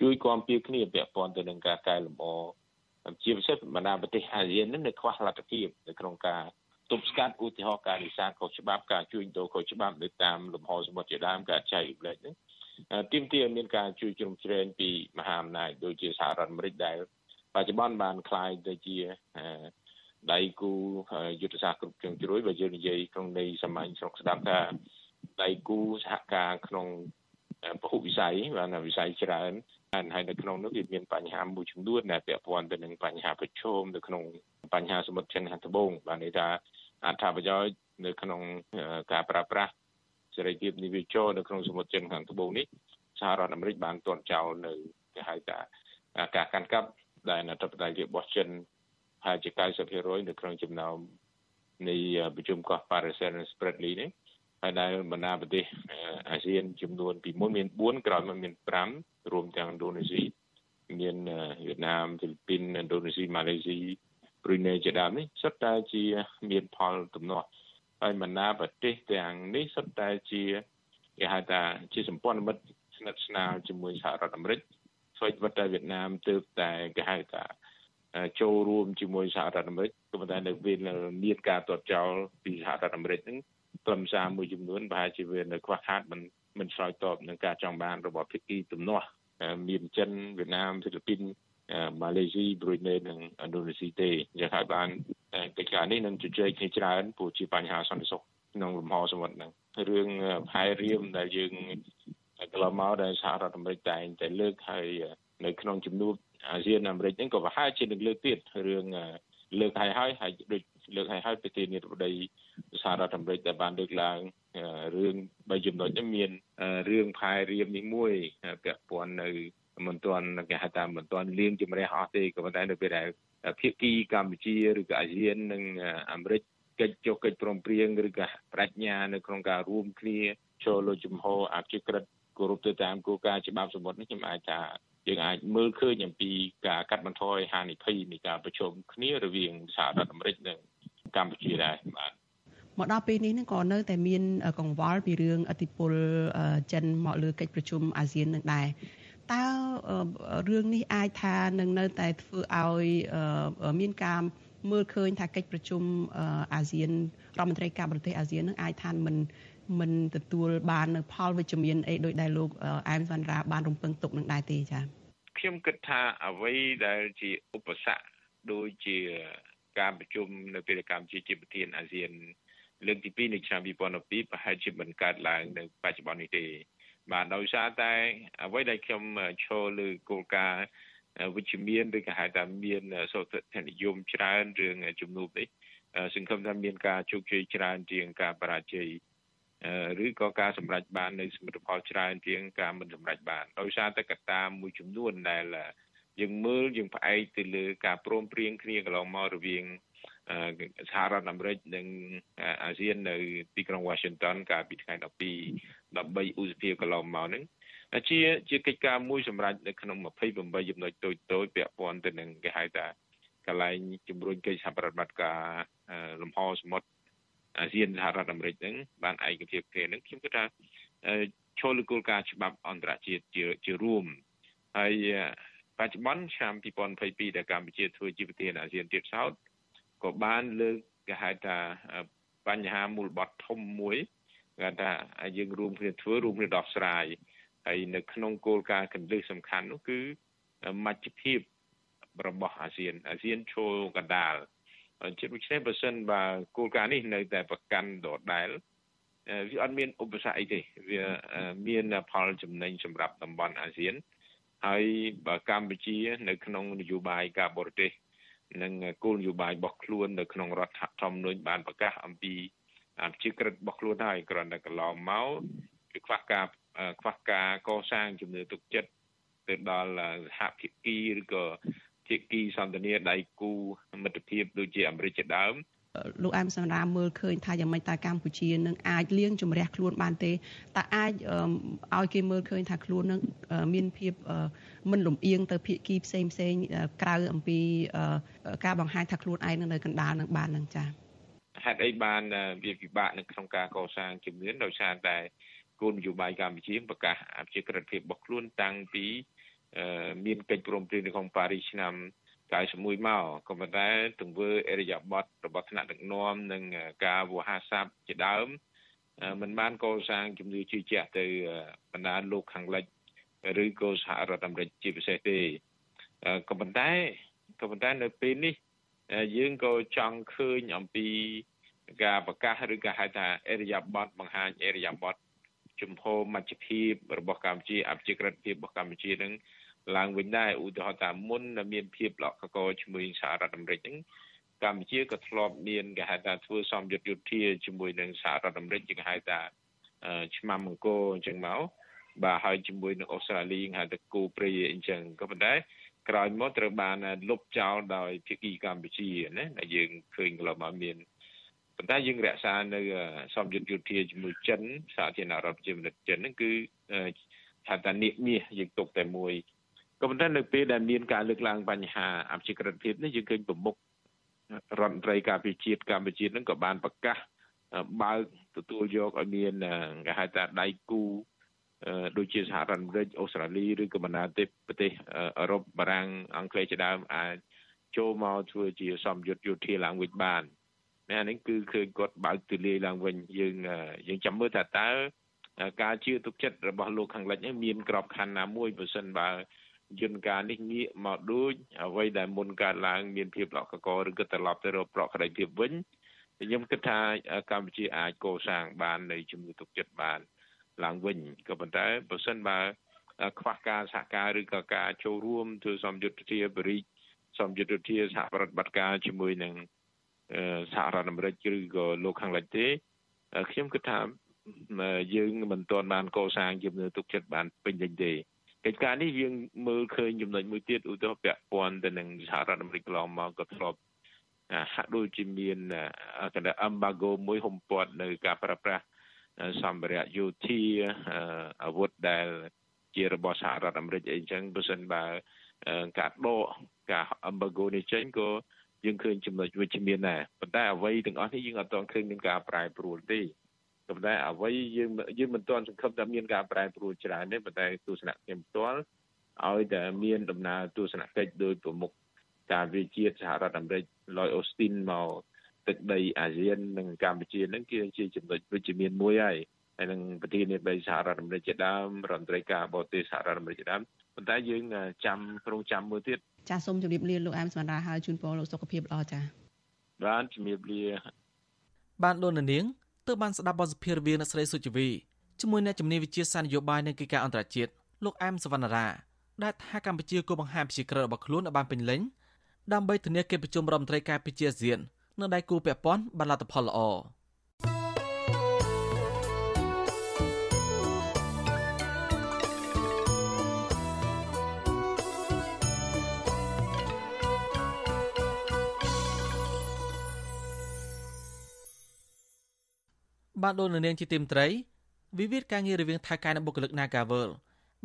ជួយគាំពៀគ្នាពាក់ព័ន្ធទៅនឹងការកែលម្អជាពិសេសបណ្ដាប្រទេសអាស៊ាននឹងនៅខ្វះលទ្ធភាពនៅក្នុងការ ទប់ស្កាត់ឧទាហរណ៍ការនេសាទខុសច្បាប់ការជួញដូរខុសច្បាប់ទៅតាមលំហសមុទ្រជាដើមការចែករំលែកនេះទាមទារមានការជួយជ្រោមជ្រែងពីមហាអំណាចដូចជាសហរដ្ឋអាមេរិកដែលបច្ចុប្បន្នបានคล้ายទៅជាដៃគូយុទ្ធសាស្ត្រគ្រប់គ្រងជ្រួយបើយើងនិយាយក្នុងន័យសាមញ្ញស្រុកស្ដាប់ថាដៃគូសហការក្នុងពហុវិស័យបានវិស័យច្រើនហើយនៅក្នុងនោះវាមានបញ្ហាមួយចំនួនដែលពាក់ព័ន្ធទៅនឹងបញ្ហាប្រឈមនៅក្នុងបញ្ហាសមុទ្រចិនខាងត្បូងបានន័យថា អត្ថប្រយោជន៍នៅក្នុងការប្រើប្រាស់សេរីភាពនិវិចរនៅក្នុងសមុទ្រចិនខាងត្បូងនេះសហរដ្ឋអាមេរិកបានទាត់ចោលនៅគេហៅថាការកាន់កាប់ដែលអធិបតេយ្យរបស់ចិនហើយជា90%នៅក្នុងចំណោមនៃប្រជុំកោះ Paris and Spratly នេះហើយដែលបណ្ដាប្រទេសអាស៊ានចំនួនពីមុនមាន4ក្រោយមកមាន5រួមទាំងឥណ្ឌូនេស៊ីមានវៀតណាមហ្វីលីពីនឥណ្ឌូនេស៊ីម៉ាឡេស៊ី ប្រ៊ុយណេជាដើមនេះសុទ្ធតែជាមានផលទំនាស់ហើយបណ្ដាប្រទេសទាំងនេះសុទ្ធតែជាគេហៅថាជាសម្ព័ន្ធមិត្តស្និទ្ធស្នាលជាមួយសហរដ្ឋអាមេរិកស្វ័យវត្តតែវៀតណាមទើបតែគេហៅថាចូលរួមជាមួយសហរដ្ឋអាមេរិកក៏ប៉ុន្តែនៅពេលមានការទាត់ចោលពីសហរដ្ឋអាមេរិកហ្នឹងខ្លឹមសារមួយចំនួនប្រហែលជាវានៅខ្វះខាតមិនមិនឆ្លើយតបនឹងការចង់បានរបស់ភាគីទំនាស់មានចិនវៀតណាមហ្វីលីពីន ម៉ាឡេស៊ីប្រ៊ុយណេនិងឥណ្ឌូនេស៊ីទេយ៉ាងហើយបានកិច្ចការនេះនឹងជជែកគ្នាច្រើនព្រោះជាបញ្ហាសន្តិសុខក្នុងលំហសមុទ្រហ្នឹងរឿងផែរៀមដែលយើងកន្លងមកដែលសហរដ្ឋអាមេរិកតែងតែលើកហើយនៅក្នុងជំនួបអាស៊ានអាមេរិកហ្នឹងក៏ប្រហែលជានឹងលើកទៀតរឿងលើកហើយហើយហើយដូចលើកហើយហើយប្រធានាធិបតីសហរដ្ឋអាមេរិកដែលបានលើកឡើងរឿងបីចំណុចនេះមានរឿងផែរៀមនេះមួយពាក់ព័ន្ធនៅ មិនទាន់គេហៅថាមិនទាន់លៀងជំរះអស់ទេក៏ប៉ុន្តែនៅពេលដែលភាគីកម្ពុជាឬក៏អាស៊ាននិងអាមេរិកកិច្ចចុះកិច្ចព្រមព្រៀងឬក៏បញ្ញានៅក្នុងការរួមគ្នាចូលលើជំហរអភិក្រិតគោរពទៅតាមគោលការណ៍ច្បាប់សមុទ្រនេះខ្ញុំអាចថាយើងអាចមើលឃើញអំពីការកាត់បន្ថយហានិភ័យនៃការប្រជុំគ្នារវាងសហរដ្ឋអាមេរិកនិងកម្ពុជាដែរបាទមកដល់ពេលនេះនឹងក៏នៅតែមានកង្វល់ពីរឿងអធិបុលចិនមកលើកិច្ចប្រជុំអាស៊ាននឹងដែរ តើរឿងនេះអាចថានឹងនៅតែធ្វើឲ្យមានការមើលឃើញថាកិច្ចប្រជុំអាស៊ានរដ្ឋមន្ត្រីការបរទេសអាស៊ាននឹងអាចថាមិនមិនទទួលបាននៅផលវិជ្ជមានអីដោយដែលលោកអែមសន្រាបានរំពឹងទុកនឹងដែរទេចា៎ខ្ញុំគិតថាអ្វីដែលជាឧបសគ្គដូចជាការប្រជុំនៅពេលកម្ពុជាជាប្រធានអាស៊ានលើកទី2នៃឆ្នាំ2012ប្រហែលជាមិនកើតឡើងនៅបច្ចុប្បន្ននេះទេ បាទដោយសារតែអ្វីដែលខ្ញុំឈរលើគោលការណ៍វិជ្ជមានឬក៏ហៅថាមានសុខធនិយមច្រើនរឿងជំនួបនេះសង្ឃឹមថាមានការជោគជ័យច្រើនជាងការបរាជ័យឬក៏ការសម្រេចបាននៅសមិទ្ធផលច្រើនជាងការមិនសម្រេចបានដោយសារតែកត្តាមួយចំនួនដែលយើងមើលយើងផ្អែកទៅលើការព្រមព្រៀងគ្នាកន្លងមករវាងសហរដ្ឋអាមេរិកនិងអាស៊ាននៅទីក្រុង Washington កាលពីថ្ងៃ12 13ឧសភាកន្លងមកហ្នឹងជាជាកិច្ចការមួយសម្រាប់នៅក្នុង28ចំណុចតូចតូចពាក់ព័ន្ធទៅនឹងគេហៅថាកន្លែងជំរុញកិច្ចសហប្រតិបត្តិការលំហសមុទ្រអាស៊ានសហរដ្ឋអាមេរិកហ្នឹងបានឯកភាពគ្នាហ្នឹងខ្ញុំគិតថាចូលលើគោលការណ៍ច្បាប់អន្តរជាតិជាជារួមហើយបច្ចុប្បន្នឆ្នាំ2022ដែលកម្ពុជាធ្វើជាប្រធានអាស៊ានទៀតសោតក៏បានលើកគេហៅថាបញ្ហាមូលបត់ធំមួយ គេថាយើងរួមគ្នាធ្វើរួមគ្នាដោះស្រាយហើយនៅក្នុងគោលការណ៍កន្លឹះសំខាន់នោះគឺមជ្ឈភាពរបស់អាស៊ានអាស៊ានចូលកណ្ដាលជាដូច្នេះបើសិនបើគោលការណ៍នេះនៅតែប្រកាន់ដដែល វាអត់មានឧបសគ្គអីទេវាមានផលចំណេញសម្រាប់តំបន់អាស៊ានហើយបើកម្ពុជា នៅក្នុងនយោបាយការបរទេសនិងគោលនយោបាយរបស់ខ្លួននៅក្នុងរដ្ឋធម្មនុញ្ញបានប្រកាសអំពីអភិ ជាក្រិតរបស់ខ្លួនហើយគ្រាន់តែកន្លងមកគឺខ្វះការខ្វះការកសាងជំនឿទុកចិត្តទៅដល់សហភាគីឬក៏ភាគីសន្តិនិកដៃគូមិត្តភាពដូចជាអាមេរិកជាដើមលោកអែមសម្រាមមើលឃើញថាយ៉ាងម៉េចតើកម្ពុជានឹងអាចលៀងជំរះខ្លួនបានទេតើអាចឲ្យគេមើលឃើញថាខ្លួននឹងមានភាពមិនលំអៀងទៅភាគីផ្សេងផ្សេងក្រៅអំពីការបង្ហាញថាខ្លួនឯងនៅកណ្ដាលនឹងបាននឹងចា៎ ហេតុអីបានវាពិបាកនៅក្នុងការកសាងជំនឿដោយសារតែគោលនយោបាយកម្ពុជាប្រកាសអភិជាក្រិតភាពរបស់ខ្លួនតាំងពីមានកិច្ចព្រមព្រៀងនៅក្នុងប៉ារីសឆ្នាំ91មកក៏ប៉ុន្តែទង្វើអរិយាប័ត្ររបស់ថ្នាក់ដឹកនាំនិងការវោហារស័ព្ទជាដើមมันបានកសាងជំនឿជឿជាក់ទៅបណ្ដាលោកខាងលិចឬក៏សហរដ្ឋអាមេរិកជាពិសេសទេក៏ប៉ុន្តែក៏ប៉ុន្តែនៅពេលនេះ យើងក៏ចង់ឃើញអំពីការប្រកាសឬក៏ហៅថាអរិយាប័ត្របង្ហាញអរិយាប័ត្រជំហរមជ្ឈភាពរបស់កម្ពុជាអភិជាក្រិតភាពរបស់កម្ពុជានឹងឡើងវិញដែរឧទាហរណ៍ថាមុនមានភាពលក្ខកជាមួយសហរដ្ឋអាមេរិកហ្នឹងកម្ពុជាក៏ធ្លាប់មានគេហៅថាធ្វើសម្យុទ្ធយុធាជាមួយនឹងសហរដ្ឋអាមេរិកគេហៅថាឆ្មាំអង្គរអញ្ចឹងមកបាទហើយជាមួយនឹងអូស្ត្រាលីហៅថាគូព្រៃអញ្ចឹងក៏ប៉ុន្តែ ក្រោយមកត្រូវបានលុបចោលដោយភាគីកម្ពុជាណាដែលយើងឃើញកន្លងមកមានប៉ុន្តែយើងរក្សានៅសម្យុទ្ធយុធាជាមួយចិនសាធារណរដ្ឋប្រជាមានិតចិនហ្នឹងគឺថាតានិមាសយើងទុកតែមួយក៏ប៉ុន្តែនៅពេលដែលមានការលើកឡើងបញ្ហាអភិក្រិតភាពនេះយើងឃើញប្រមុខរដ្ឋមន្ត្រីការពារជាតិកម្ពុជានឹងក៏បានប្រកាសបើកទទួលយកឲ្យមានគេហៅថាដៃគូ ដូចជាសហរដ្ឋអាមេរិកអូស្ត្រាលីឬក៏បណ្ដាប្រទេសអឺរ៉ុបបារាំងអង់គ្លេសជាដើមអាចចូលមកធ្វើជាសម្យុទ្ធយោធាឡើងវិញបានណានេះគឺឃើញគាត់បើកទូលាយឡើងវិញយើងយើងចាំមើលថាតើការជឿទុកចិត្តរបស់លោកខាងលិចនេះមានក្របខ័ណ្ឌណាមួយបើសិនបើយន្តការនេះងាកមកដូចអ្វីដែលមុនកើតឡើងមានភាពលក្ខកឬក៏ត្រឡប់ទៅរកប្រកក្តីភាពវិញខ្ញុំគិតថាកម្ពុជាអាចកសាងបាននៃជំនឿទុកចិត្តបាន ឡើងវិញក៏ប៉ុន្តែបើសិនបើខ្វះការសហការឬក៏ការចូលរួមធ្វើសម្យុទ្ធជាបរិយសម្យុទ្ធជាសហប្រតិបត្តិការជាមួយនឹងសហរដ្ឋអាមេរិកឬក៏លោកខាងលិចទេខ្ញុំគិតថាយើងមិនទាន់បានកសាងជំនឿទុកចិត្តបានពេញលេញទេកិច្ចការនេះយើងមើលឃើញចំណុចមួយទៀតឧទាហរណ៍ពាក់ព័ន្ធទៅនឹងសហរដ្ឋអាមេរិកកន្លងមកក៏ធ្លាប់ហាក់ដូចជាមានកណ្ដា embargo មួយហុំព័ទ្ធនៅការប្រើប្រាស់ សម្ភារៈយោធាអាវុធដែល ជារបស់សហរដ្ឋអាមេរិកអីចឹងបើសិនបើការដកការ embargo នេះចេញក៏យើងឃើញចំណុចវិជ្ជមានដែរប៉ុន្តែអ្វីទាំងអស់នេះយើងអត់ទាន់ឃើញមានការប្រែប្រួលទេប៉ុន្តែអ្វីយើងយើងមិនទាន់សង្ឃឹមថាមានការប្រែប្រួលច្រើនទេប៉ុន្តែទស្សនៈខ្ញុំផ្ទាល់ឲ្យតែមានដំណើរទស្សនកិច្ចដោយប្រមុខការវិជាសហរដ្ឋអាមេរិក Lloyd Austin មក ទឹកដីអាស៊ាននិងកម្ពុជានឹងគឺជាចំណុចវិជ្ជមានមួយហើយហើយនឹងប្រធានាធិបតីសហរដ្ឋអាមេរិកជាដើមរដ្ឋមន្ត្រីការបរទេសសហរដ្ឋអាមេរិកជាដើមប៉ុន្តែយើងចាំប្រងចាំមើលទៀតចាសសូមជម្រាបលាលោកអែមសមរាហើយជូនពរលោកសុខភាពល្អចា៎បានជម្រាបលាបានលោកនាងទើបបានស្ដាប់បទសភារវាអ្នកស្រីសុជីវីជាមួយអ្នកជំនាញវិជាសាស្ត្រនយោបាយនិងកិច្ចការអន្តរជាតិលោកអែមសវណ្ណារាដែលថាកម្ពុជាគួរបង្ហាញប្រជាក្រិតរបស់ខ្លួនឲ្យបានពេញលេញដើម្បីធានាកិច្ចប្រជុំរដ្ឋមន្ត្រីការពារអាស៊ាន នៅដៃគូពាក់ព័ន្ធបានលទ្ធផលល្អបានដូននាងជាទីមត្រីវិវាទការងាររវាងថៃកែនិងបុគ្គលិក Nagavel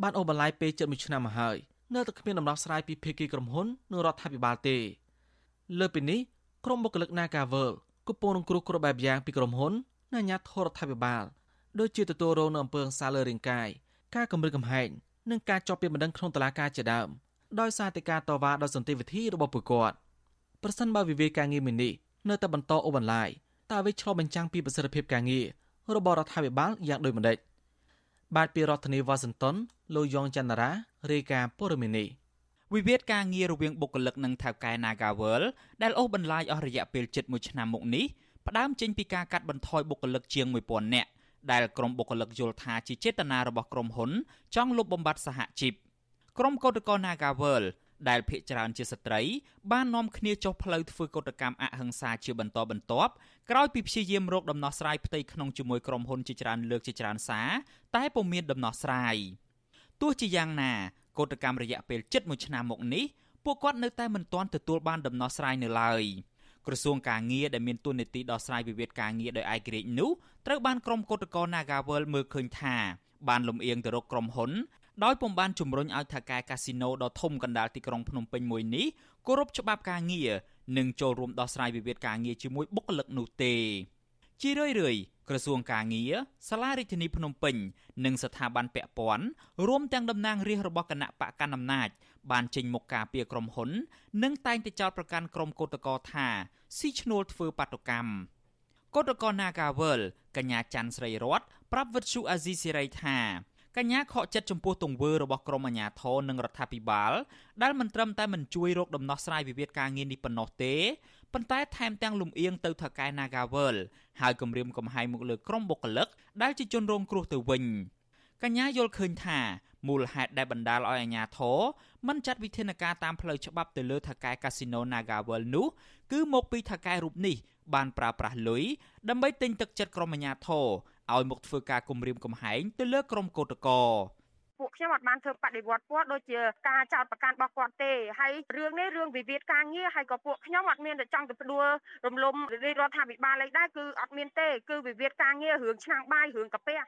បានអូសបន្លាយពេលជិត1ឆ្នាំមកហើយនៅតែគ្មានដំណោះស្រាយពីភាគីក្រុមហ៊ុននិងរដ្ឋាភិបាលទេ លើពីនេះ ក្រុមបុគ្គលិក Nagavel កំពុងរងគ្រោះគ្រប់បែបយ៉ាងពីក្រុមហ៊ុននិងអាជ្ញាធររដ្ឋាភិបាលដូចជាទទួលរងនៅអំពើហិង្សាលើរាងកាយការគំរាមកំហែងនិងការជាប់ពាក្យបណ្ដឹងក្នុងតុលាការជាដើមដោយសារតែការតវ៉ាដោយសន្តិវិធីរបស់ពួកគាត់ប្រសិនបើវិវាទការងារមួយនេះនៅតែបន្តអូសបន្លាយតើវាឆ្លុះបញ្ចាំងពីប្រសិទ្ធភាពការងាររបស់រដ្ឋាភិបាលយ៉ាងដូចម្តេចបាទពីរដ្ឋធានីវ៉ាស៊ីនតោនលោកយ៉ងច័ន្ទរារាយការណ៍ព័ត៌មាននេះ វិវាទការងាររវាងបុគ្គលិកនិងថៅកែ Nagawal ដែលអូសបន្លាយអស់រយៈពេលជិត1ឆ្នាំមកនេះផ្ដើមចេញពីការកាត់បន្ថយបុគ្គលិកជាង1000នាក់ដែលក្រុមបុគ្គលិកយល់ថាជាចេតនារបស់ក្រុមហ៊ុន ចង់លុបបំបាត់សហជីពក្រុមកោតក្រ Nagawal ដែលភ ieck ច្រើនជាស្ត្រី បាននាំគ្នាចុះផ្លូវធ្វើកតកម្មអហិង្សាជាបន្តបន្ទាប់ក្រោយពីព្យាយាមរកដំណោះស្រាយផ្ទៃក្នុងជាមួយក្រុមហ៊ុនជាច្រើនលើកជាច្រើនសារតែពុំមានដំណោះស្រាយទោះជាយ៉ាងណា កតកម្មរយៈពេលជិត1ឆ្នាំមកនេះពួកគាត់នៅតែមិនទាន់ទទួលបានដំណោះស្រាយនៅឡើយក្រសួងការងារដែលមានទួនាទីដោះស្រាយវិវាទការងារដោយឯករាជ្យនោះត្រូវបានក្រុមកោតក្រ Nagawal មើលឃើញថាបានលំអៀងទៅរកក្រុមហ៊ុនដោយពុំបានជំរុញឲ្យថៅកែកាស៊ីណូដ៏ធំកណ្ដាលទីក្រុងភ្នំពេញមួយនេះគោរពច្បាប់ការងារនិងចូលរួមដោះស្រាយវិវាទការងារជាមួយបុគ្គលិកនោះទេជារឿយៗ ក្រសួងការងារសាលារដ្ឋាភិបាលភ្នំពេញ និងស្ថាប័នពាក់ព័ន្ធរួមទាំងតំណាងរាស្ត្ររបស់គណៈបកកណ្ដាលអំណាចបានចេញមុខការពីក្រុមហ៊ុន និងតែងតែចោទប្រកាន់ក្រុមកោតក្រថាស៊ីឈ្នួលធ្វើបាតុកម្មកោតក្រ Nagawal កញ្ញាច័ន្ទស្រីរតប្រាប់វិទ្យុអាស៊ីសេរីថាកញ្ញាខកចិត្តចំពោះទង្វើរបស់ក្រមអាជ្ញាធរនិងរដ្ឋាភិបាលដែលមិនត្រឹមតែមិនជួយរកដំណោះស្រាយវិវាទការងារនេះប៉ុណ្ណោះទេ ប៉ុន្តែថែមទាំងលំអៀងទៅថៅកែ Nagawal ហើយគម្រាមកំហែងមកលើក្រុមបុគ្គលិកដែលជាជនរងគ្រោះទៅវិញកញ្ញាយល់ឃើញថាមូលហេតុដែលបណ្ដាលឲ្យអាជ្ញាធរមិនចាត់វិធានការតាមផ្លូវច្បាប់ទៅលើថៅកែកាស៊ីណូ Nagawal នោះគឺមកពីថៅកែរូបនេះបានប្រើប្រាស់លុយដើម្បីទិញទឹកចិត្តក្រុមអាជ្ញាធរឲ្យមកធ្វើការគំរាមកំហែងទៅលើក្រុមកោតក្រ ពួកខ្ញុំអត់បានធ្វើបដិវត្តគាត់ដូចជាការចោតប្រកាន់របស់គាត់ទេហើយរឿងនេះរឿងវិវាទការងារហើយក៏ពួកខ្ញុំអត់មានតែចង់ទៅផ្ដួលរំលំរដ្ឋាភិបាលអីដែរគឺអត់មានទេគឺវិវាទការងាររឿងឆ្នាំងបាយរឿងកាពះ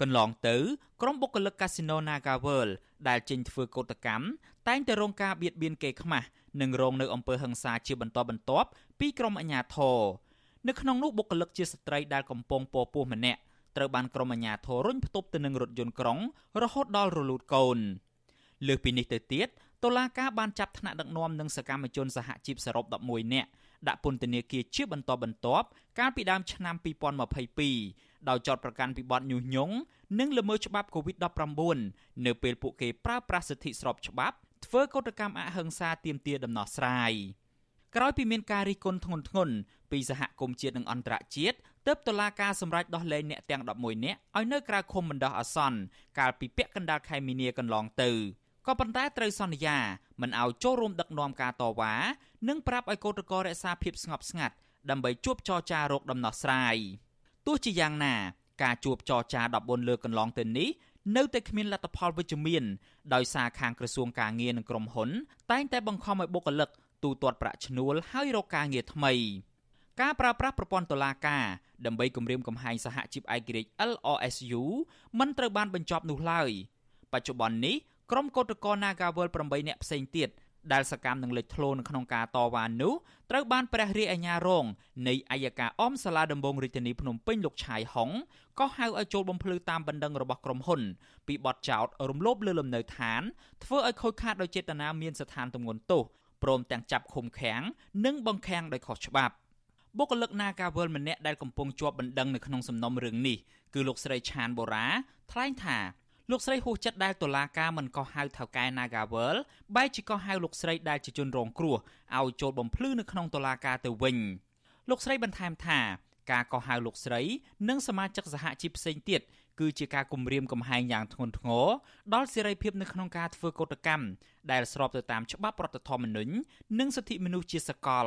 កន្លងទៅក្រុមបុគ្គលិកកាស៊ីណូ Naga World ដែលចេញធ្វើកោតកម្មតែងតែរងការបៀតបៀនគេខ្មាស់និងរងនៅអំពើហិង្សាជាបន្តបន្ទាប់ពីក្រុមអាជ្ញាធរនៅក្នុងនោះបុគ្គលិកជាស្ត្រីដែលកំពុងពពោះម្នាក់ ត្រូវបានក្រុមអាជ្ញាធររុញផ្ទប់ទៅនឹងរថយន្តក្រុងរហូតដល់រលូតកូនលើសពីនេះទៅទៀតតុលាការបានចាប់ថ្នាក់ដឹកនាំនិងសកម្មជនសហជីពសរុប11នាក់ដាក់ពន្ធនាគារជាបន្តបន្ទាប់កាលពីដើមឆ្នាំ2022ដោយចោទប្រកាន់ពីបទញុះញង់និងល្មើសច្បាប់ COVID-19 នៅពេលពួកគេប្រើប្រាស់សិទ្ធិស្របច្បាប់ធ្វើកោតកម្មអហិង្សាទាមទារដំណោះស្រាយក្រោយពីមានការរិះគន់ធ្ងន់ធ្ងរពីសហគមន៍ជាតិនិងអន្តរជាតិ ទើបតុលាការសម្រេចដោះលែងអ្នកទាំង11នាក់ឲ្យនៅក្រៅឃុំបណ្ដោះអាសន្នកាលពីពាក់កណ្ដាលខែមីនាកន្លងទៅក៏ប៉ុន្តែត្រូវសន្យាមិនឲ្យចូលរួមដឹកនាំការតវ៉ានិងប្រាប់ឲ្យកោតក្ររក្សាភាពស្ងប់ស្ងាត់ដើម្បីជួបចរចារកដំណោះស្រាយទោះជាយ៉ាងណា ការជួបចរចា14លើកកន្លងទៅនេះនៅតែគ្មានលទ្ធផលវិជ្ជមានដោយសារខាងក្រសួងការងារនិងក្រុមហ៊ុន តែងតែបង្ខំឲ្យបុគ្គលិកទូទាត់ប្រាក់ឈ្នួលហើយរកការងារថ្មី ការប្រើប្រាស់ប្រព័ន្ធតុលាការដើម្បីគម្រាមកំហែងសហជីពឯករាជ្យ LRSU មិនត្រូវបានបញ្ចប់នោះឡើយបច្ចុប្បន្ននេះក្រុមកោតក្រ Nagawal 8នាក់ផ្សេងទៀតដែលសកម្មនឹងលេចធ្លោនៅក្នុងការតវ៉ានោះត្រូវបានព្រះរាជអាជ្ញារងនៃអัยការអមសាលាដំបងរាជធានីភ្នំពេញលោកឆាយហុងក៏ហៅឲ្យចូលបំភ្លឺតាមបណ្ដឹងរបស់ក្រុមហ៊ុនពីបទចោទរំលោភលើលំនៅឋានធ្វើឲ្យខូចខាតដោយចេតនាមានស្ថានទម្ងន់ទោសព្រមទាំងចាប់ឃុំឃាំងនិងបង្ខាំងដោយខុសច្បាប់ បុគ្គលិក Nagawal ម្នាក់ដែលកំពុងជាប់បណ្ដឹងនៅក្នុងសំណុំរឿងនេះគឺលោកស្រីឆានបូរ៉ាថ្លែងថាលោកស្រីហួសចិត្តដែលតុលាការមិនកោះហៅថៅកែ Nagawal បែរជាកោះហៅលោកស្រីដែលជាជនរងគ្រោះឲ្យចូលបំភ្លឺនៅក្នុងតុលាការទៅវិញលោកស្រីបន្ថែមថាការកោះហៅលោកស្រី និងសមាជិកសហជីពផ្សេងទៀតគឺជាការគំរាមកំហែងយ៉ាងធ្ងន់ធ្ងរដល់សេរីភាពនៅក្នុងការធ្វើកោតកម្មដែលស្របទៅតាមច្បាប់រដ្ឋធម្មនុញ្ញនិងសិទ្ធិមនុស្សជាសកល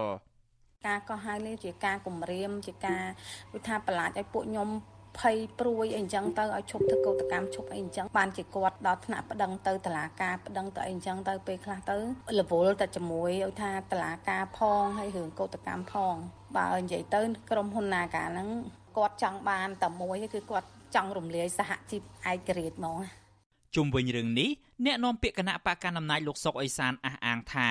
ការកោះហៅនេះជាការគំរាមជាការវិថាប្រឡាចឲ្យពួកខ្ញុំភ័យព្រួយអីចឹងទៅឲ្យឈប់ធ្វើកោតកម្មឈប់អីចឹងបានជាគាត់ដល់ថ្នាក់ប្តឹងទៅតុលាការប្តឹងទៅអីចឹងទៅពេលខ្លះទៅរវល់តែជាមួយឲ្យថាតុលាការផងហើយរឿងកោតកម្មផង បើនិយាយទៅក្រុមហ៊ុននាការហ្នឹងគាត់ចង់បានតែមួយគឺគាត់ចង់រំលាយសហជីពឯករាជ្យហ្មងជុំវិញរឿងនេះអ្នកនាំពាក្យគណៈបកកណ្ដាលអំណាចលោកសុកអេសានអះអាងថា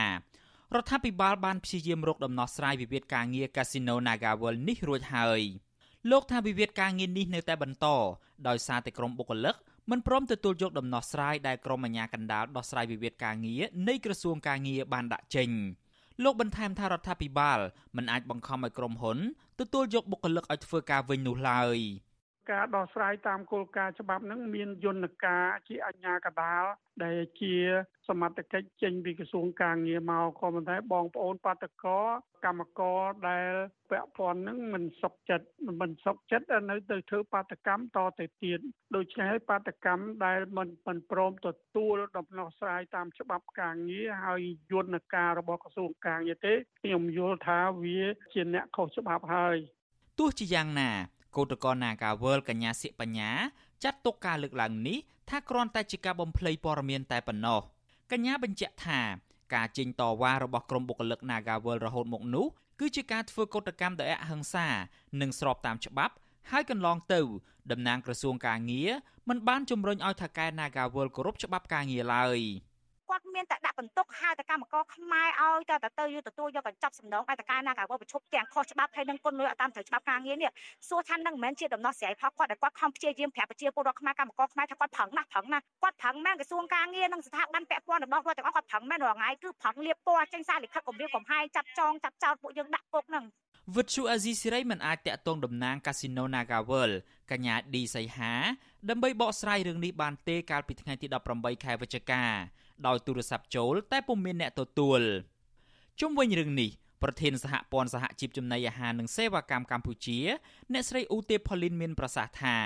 រដ្ឋាភិបាលបានព្យាយាមរកដំណោះស្រាយវិវាទការងារកាស៊ីណូ Nagawal នេះរួចហើយលោកថាវិវាទការងារនេះនៅតែបន្តដោយសារតែក្រុមបុគ្គលិកមិនព្រមទទួលយកដំណោះស្រាយដែលក្រុមអាជ្ញាកណ្ដាលដោះស្រាយវិវាទការងារនៃក្រសួងការងារបានដាក់ចេញលោកបន្ថែមថារដ្ឋាភិបាលមិនអាចបង្ខំឲ្យក្រុមហ៊ុនទទួលយកបុគ្គលិកឲ្យធ្វើការវិញនោះឡើយ ការដោះស្រាយតាមគោលការណ៍ច្បាប់ហ្នឹងមានយន្តការជាអញ្ញាកដាលដែលជាសមត្ថកិច្ចចេញពីក្រសួងការងារមកក៏ប៉ុន្តែបងប្អូនបាតកោកម្មករដែលពាក់ព័ន្ធនឹងមិនសុខចិត្តមិនសុខចិត្តនៅទៅធ្វើបាតកម្មតទៅទៀតដូច្នេះហើយបាតកម្មដែលមិនមិនព្រមទទួលដំណោះស្រាយតាមច្បាប់ការងារហើយយន្តការរបស់ក្រសួងការងារទេខ្ញុំយល់ថាវាជាអ្នកខុសច្បាប់ហើយទោះជាយ៉ាងណា កោតក្រនាការវលកញ្ញាសិបញ្ញាចាត់ទុកការលើកឡើងនេះថាគ្រាន់តែជាការបំភ្លៃព័ត៌មានតែប៉ុណ្ណោះកញ្ញាបញ្ជាក់ថាការចេញតវ៉ារបស់ក្រុមបុគ្គលិក Nagawal រហូតមកនោះគឺជាការធ្វើកុតកម្មដោយអហិង្សានិងស្របតាមច្បាប់ ហើយកន្លងទៅតំណាងក្រសួងការងារមិនបានជំរុញឲ្យថៅកែ Nagawal គោរពច្បាប់ការងារឡើយ។ គាត់មានតែដាក់បន្ទុកហៅតែកម្មករខ្មែរឲ្យតែទៅយកទទួលយកកញ្ចប់សំណងឲ្យតការណាការប្រជុំទាំងខុសច្បាប់ហើយនឹងគុណលុយអត់តាមត្រូវច្បាប់ការងារនេះសួរថានឹងមិនមែនជាដំណោះស្រាយផលគាត់ដែលគាត់ខំព្យាយាមប្រាប់ប្រជាពលរដ្ឋខ្មែរកម្មករខ្មែរថាគាត់ប្រឹងណាស់ប្រឹងណាស់គាត់ប្រឹងមែនក្រសួងការងារនិងស្ថាប័នពាក់ព័ន្ធរបស់គាត់ទាំងអស់គាត់ប្រឹងមែនរាល់ថ្ងៃគឺប្រឹងលៀបពណ៌ចេញសារលិខិតគម្រាមកំហែងចាប់ចងចាប់ចោតពួកយើងដាក់គុកនឹងវិទ្យុអាស៊ីសេរីមិនអាចតាក់ទងតំណាងកាស៊ីណូ Nagawal កញ្ញាឌីសីហាដើម្បីបកស្រាយរឿងនេះបានទេកាលពីថ្ងៃទី18ខែវិច្ឆិកា ដោយទូរស័ព្ទចូលតែពុំមានអ្នកទទួលជុំវិញរឿងនេះប្រធានសហព័ន្ធសហជីពចំណីអាហារនិងសេវាកម្មកម្ពុជា អ្នកស្រីអ៊ូទេផូលីនមានប្រសាសន៍ថា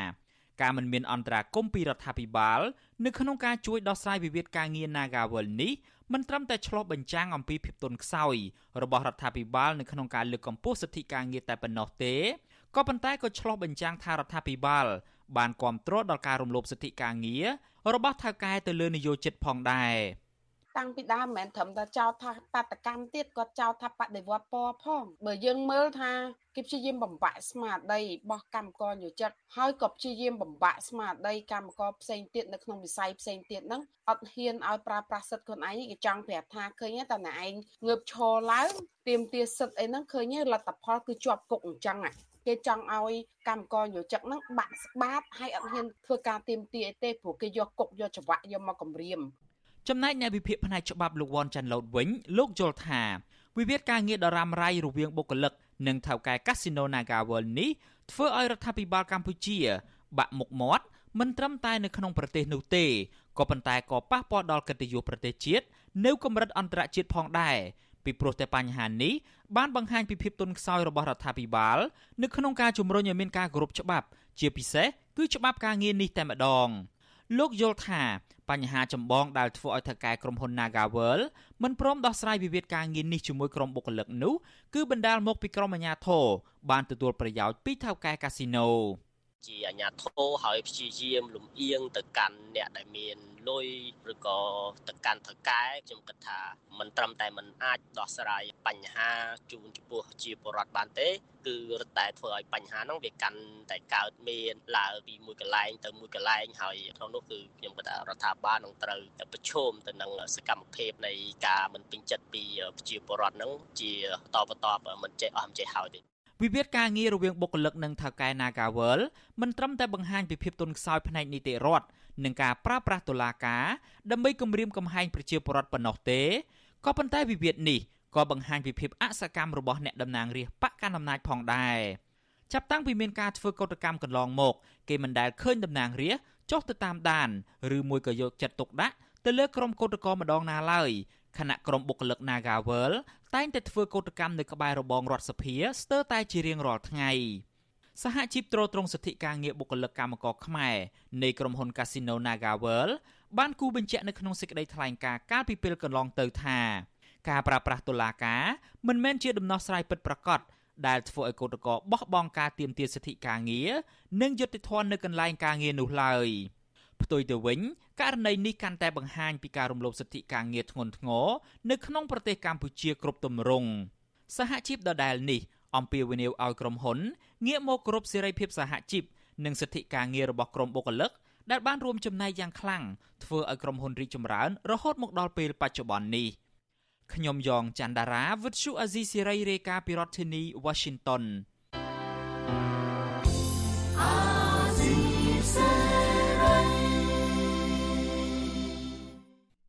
ការមិនមានអន្តរាគមពីរដ្ឋាភិបាលនៅក្នុងការជួយដោះស្រាយវិវាទការងារ Nagawal នេះមិនត្រឹមតែឆ្លោះបញ្ចាំងអំពីភាពទន់ខ្សោយរបស់រដ្ឋាភិបាលនៅក្នុងការលើកកម្ពស់សិទ្ធិការងារតែប៉ុណ្ណោះទេក៏ប៉ុន្តែក៏ឆ្លោះបញ្ចាំងថារដ្ឋាភិបាលបានគ្រប់គ្រងដល់ការរំលោភសិទ្ធិការងារ របស់ថៅកែទៅលើនយោជិតផងដែរតាំងពីដើមមិនមែនត្រឹមតែចោទថាបាតកម្មទៀតគាត់ចោទថាបដិវត្តពណ៌ផងបើយើងមើលថាគេព្យាយាមបំបាក់ស្មារតីរបស់កម្មករយោជិតហើយក៏ព្យាយាមបំបាក់ស្មារតីកម្មករផ្សេងទៀតនៅក្នុងវិស័យផ្សេងទៀតហ្នឹងអត់ហ៊ានឲ្យប្រើប្រាស់សិទ្ធិខ្លួនឯងគេចង់ប្រាប់ថាឃើញតែអ្នកឯងងើបឈរឡើងទៀមទាសិទ្ធិអីហ្នឹងឃើញលទ្ធផលគឺជាប់គុកអញ្ចឹង គេចង់ឲ្យកម្មករយោជិកហ្នឹងបាក់ស្បាតហើយអត់ហ៊ានធ្វើការទៀមទាអីទេព្រោះគេយកគុកយកច្បាក់យកមកគម្រាមចំណែកអ្នកវិភាគផ្នែកច្បាប់លោកវ៉ាន់ចាន់ឡូតវិញលោកយល់ថាវិវាទការងារដ៏រ៉ាំរ៉ៃរវាងបុគ្គលិកនិងថៅកែកាស៊ីណូ Naga World នេះធ្វើឲ្យរដ្ឋាភិបាលកម្ពុជា បាក់មុខមាត់មិនត្រឹមតែនៅក្នុងប្រទេសនោះទេក៏ប៉ុន្តែក៏ប៉ះពាល់ដល់កិត្តិយសប្រទេសជាតិនៅកម្រិតអន្តរជាតិផងដែរ ពីព្រោះតែបញ្ហានេះបានបង្ហាញពីភាពទន់ខ្សោយរបស់រដ្ឋាភិបាលនៅក្នុងការជំរុញឲ្យមានការគោរពច្បាប់ ជាពិសេសគឺច្បាប់ការងារនេះតែម្ដងលោកយល់ថាបញ្ហាចម្បងដែលធ្វើឲ្យថៅកែក្រុមហ៊ុន Nagavel មិនព្រមដោះស្រាយវិវាទការងារនេះជាមួយក្រុមបុគ្គលិកនោះគឺបណ្ដាលមកពីក្រុមអាជ្ញាធរបានទទួលប្រយោជន៍ពីថៅកែកាស៊ីណូ ជាអាញាធរហើយព្យាយាមលំអៀងទៅកាន់អ្នកដែលមានលុយឬក៏ទៅកាន់ថៅកែខ្ញុំគិតថាมันត្រឹមតែมันអាចដោះស្រាយបញ្ហាជូនចំពោះជាបរដ្ឋបានទេគឺរត់តែធ្វើឲ្យបញ្ហាហ្នឹងវាកាន់តែកើតមានឡើងពីមួយកន្លែងទៅមួយកន្លែងហើយក្នុងនោះគឺខ្ញុំគិតថារដ្ឋាភិបាលនឹងត្រូវប្រឈមទៅនឹងសកម្មភាពនៃការមិនពេញចិត្តពីប្រជាពលរដ្ឋហ្នឹងជាតបតបមិនចេះអស់មិនចេះហើយទេ វិវាទការងាររវាងបុគ្គលិកនិងថៅកែ Nagawal មិនត្រឹមតែបង្ហាញពីភាពទន់ខ្សោយផ្នែកនីតិរដ្ឋនិងការប្រើប្រាស់តុលាការដើម្បីគំរាមកំហែងប្រជាពលរដ្ឋប៉ុណ្ណោះទេក៏ប៉ុន្តែវិវាទនេះក៏បង្ហាញពីភាពអសកម្មរបស់អ្នកតំណាងរាស្ត្របកកណ្ដាលអំណាចផងដែរចាប់តាំងពីមានការធ្វើកោតកម្មកន្លងមក គេមិនដែលឃើញតំណាងរាស្ត្រចុះទៅតាមដានឬមួយក៏យកចិត្តទុកដាក់ទៅលើក្រុមកោតក្រម្ដងណាឡើយខណៈក្រុមបុគ្គលិក Nagawal តែងតែធ្វើកោតកម្មនៅក្បែររបងរដ្ឋសភាស្ទើរតែជារៀងរាល់ថ្ងៃសហជីពត្រួតត្រងសិទ្ធិការងារបុគ្គលិកកម្មករខ្មែរនៃក្រុមហ៊ុន Casino Nagawal បានគូបញ្ជាក់នៅក្នុងសេចក្តីថ្លែងការណ៍កាលពីពេលកន្លងទៅថាការប្រើប្រាស់តុលាការមិនមែនជាដំណោះស្រាយពិតប្រាកដដែលធ្វើឲ្យកោតកោបោះបង់ការទាមទារសិទ្ធិការងារនិងយុត្តិធម៌នៅកន្លែងការងារនោះឡើយ ផ្ទុយទៅវិញករណីនេះកាន់តែបង្ហាញពីការរំលោភសិទ្ធិការងារធ្ងន់ធ្ងរនៅក្នុងប្រទេសកម្ពុជាគ្រប់ទម្រង់សហជីពដដែលនេះអំពាវនាវឲ្យក្រុមហ៊ុនងាកមកគោរពសេរីភាពសហជីពនិងសិទ្ធិការងាររបស់ក្រុមបុគ្គលិកដែលបានរួមចំណែកយ៉ាងខ្លាំងធ្វើឲ្យក្រុមហ៊ុនរីកចម្រើនរហូតមកដល់ពេលបច្ចុប្បន្ននេះខ្ញុំយ៉ងច័ន្ទដារាវិទ្យុអាស៊ីសេរីរាយការណ៍ពីរដ្ឋធានី Washington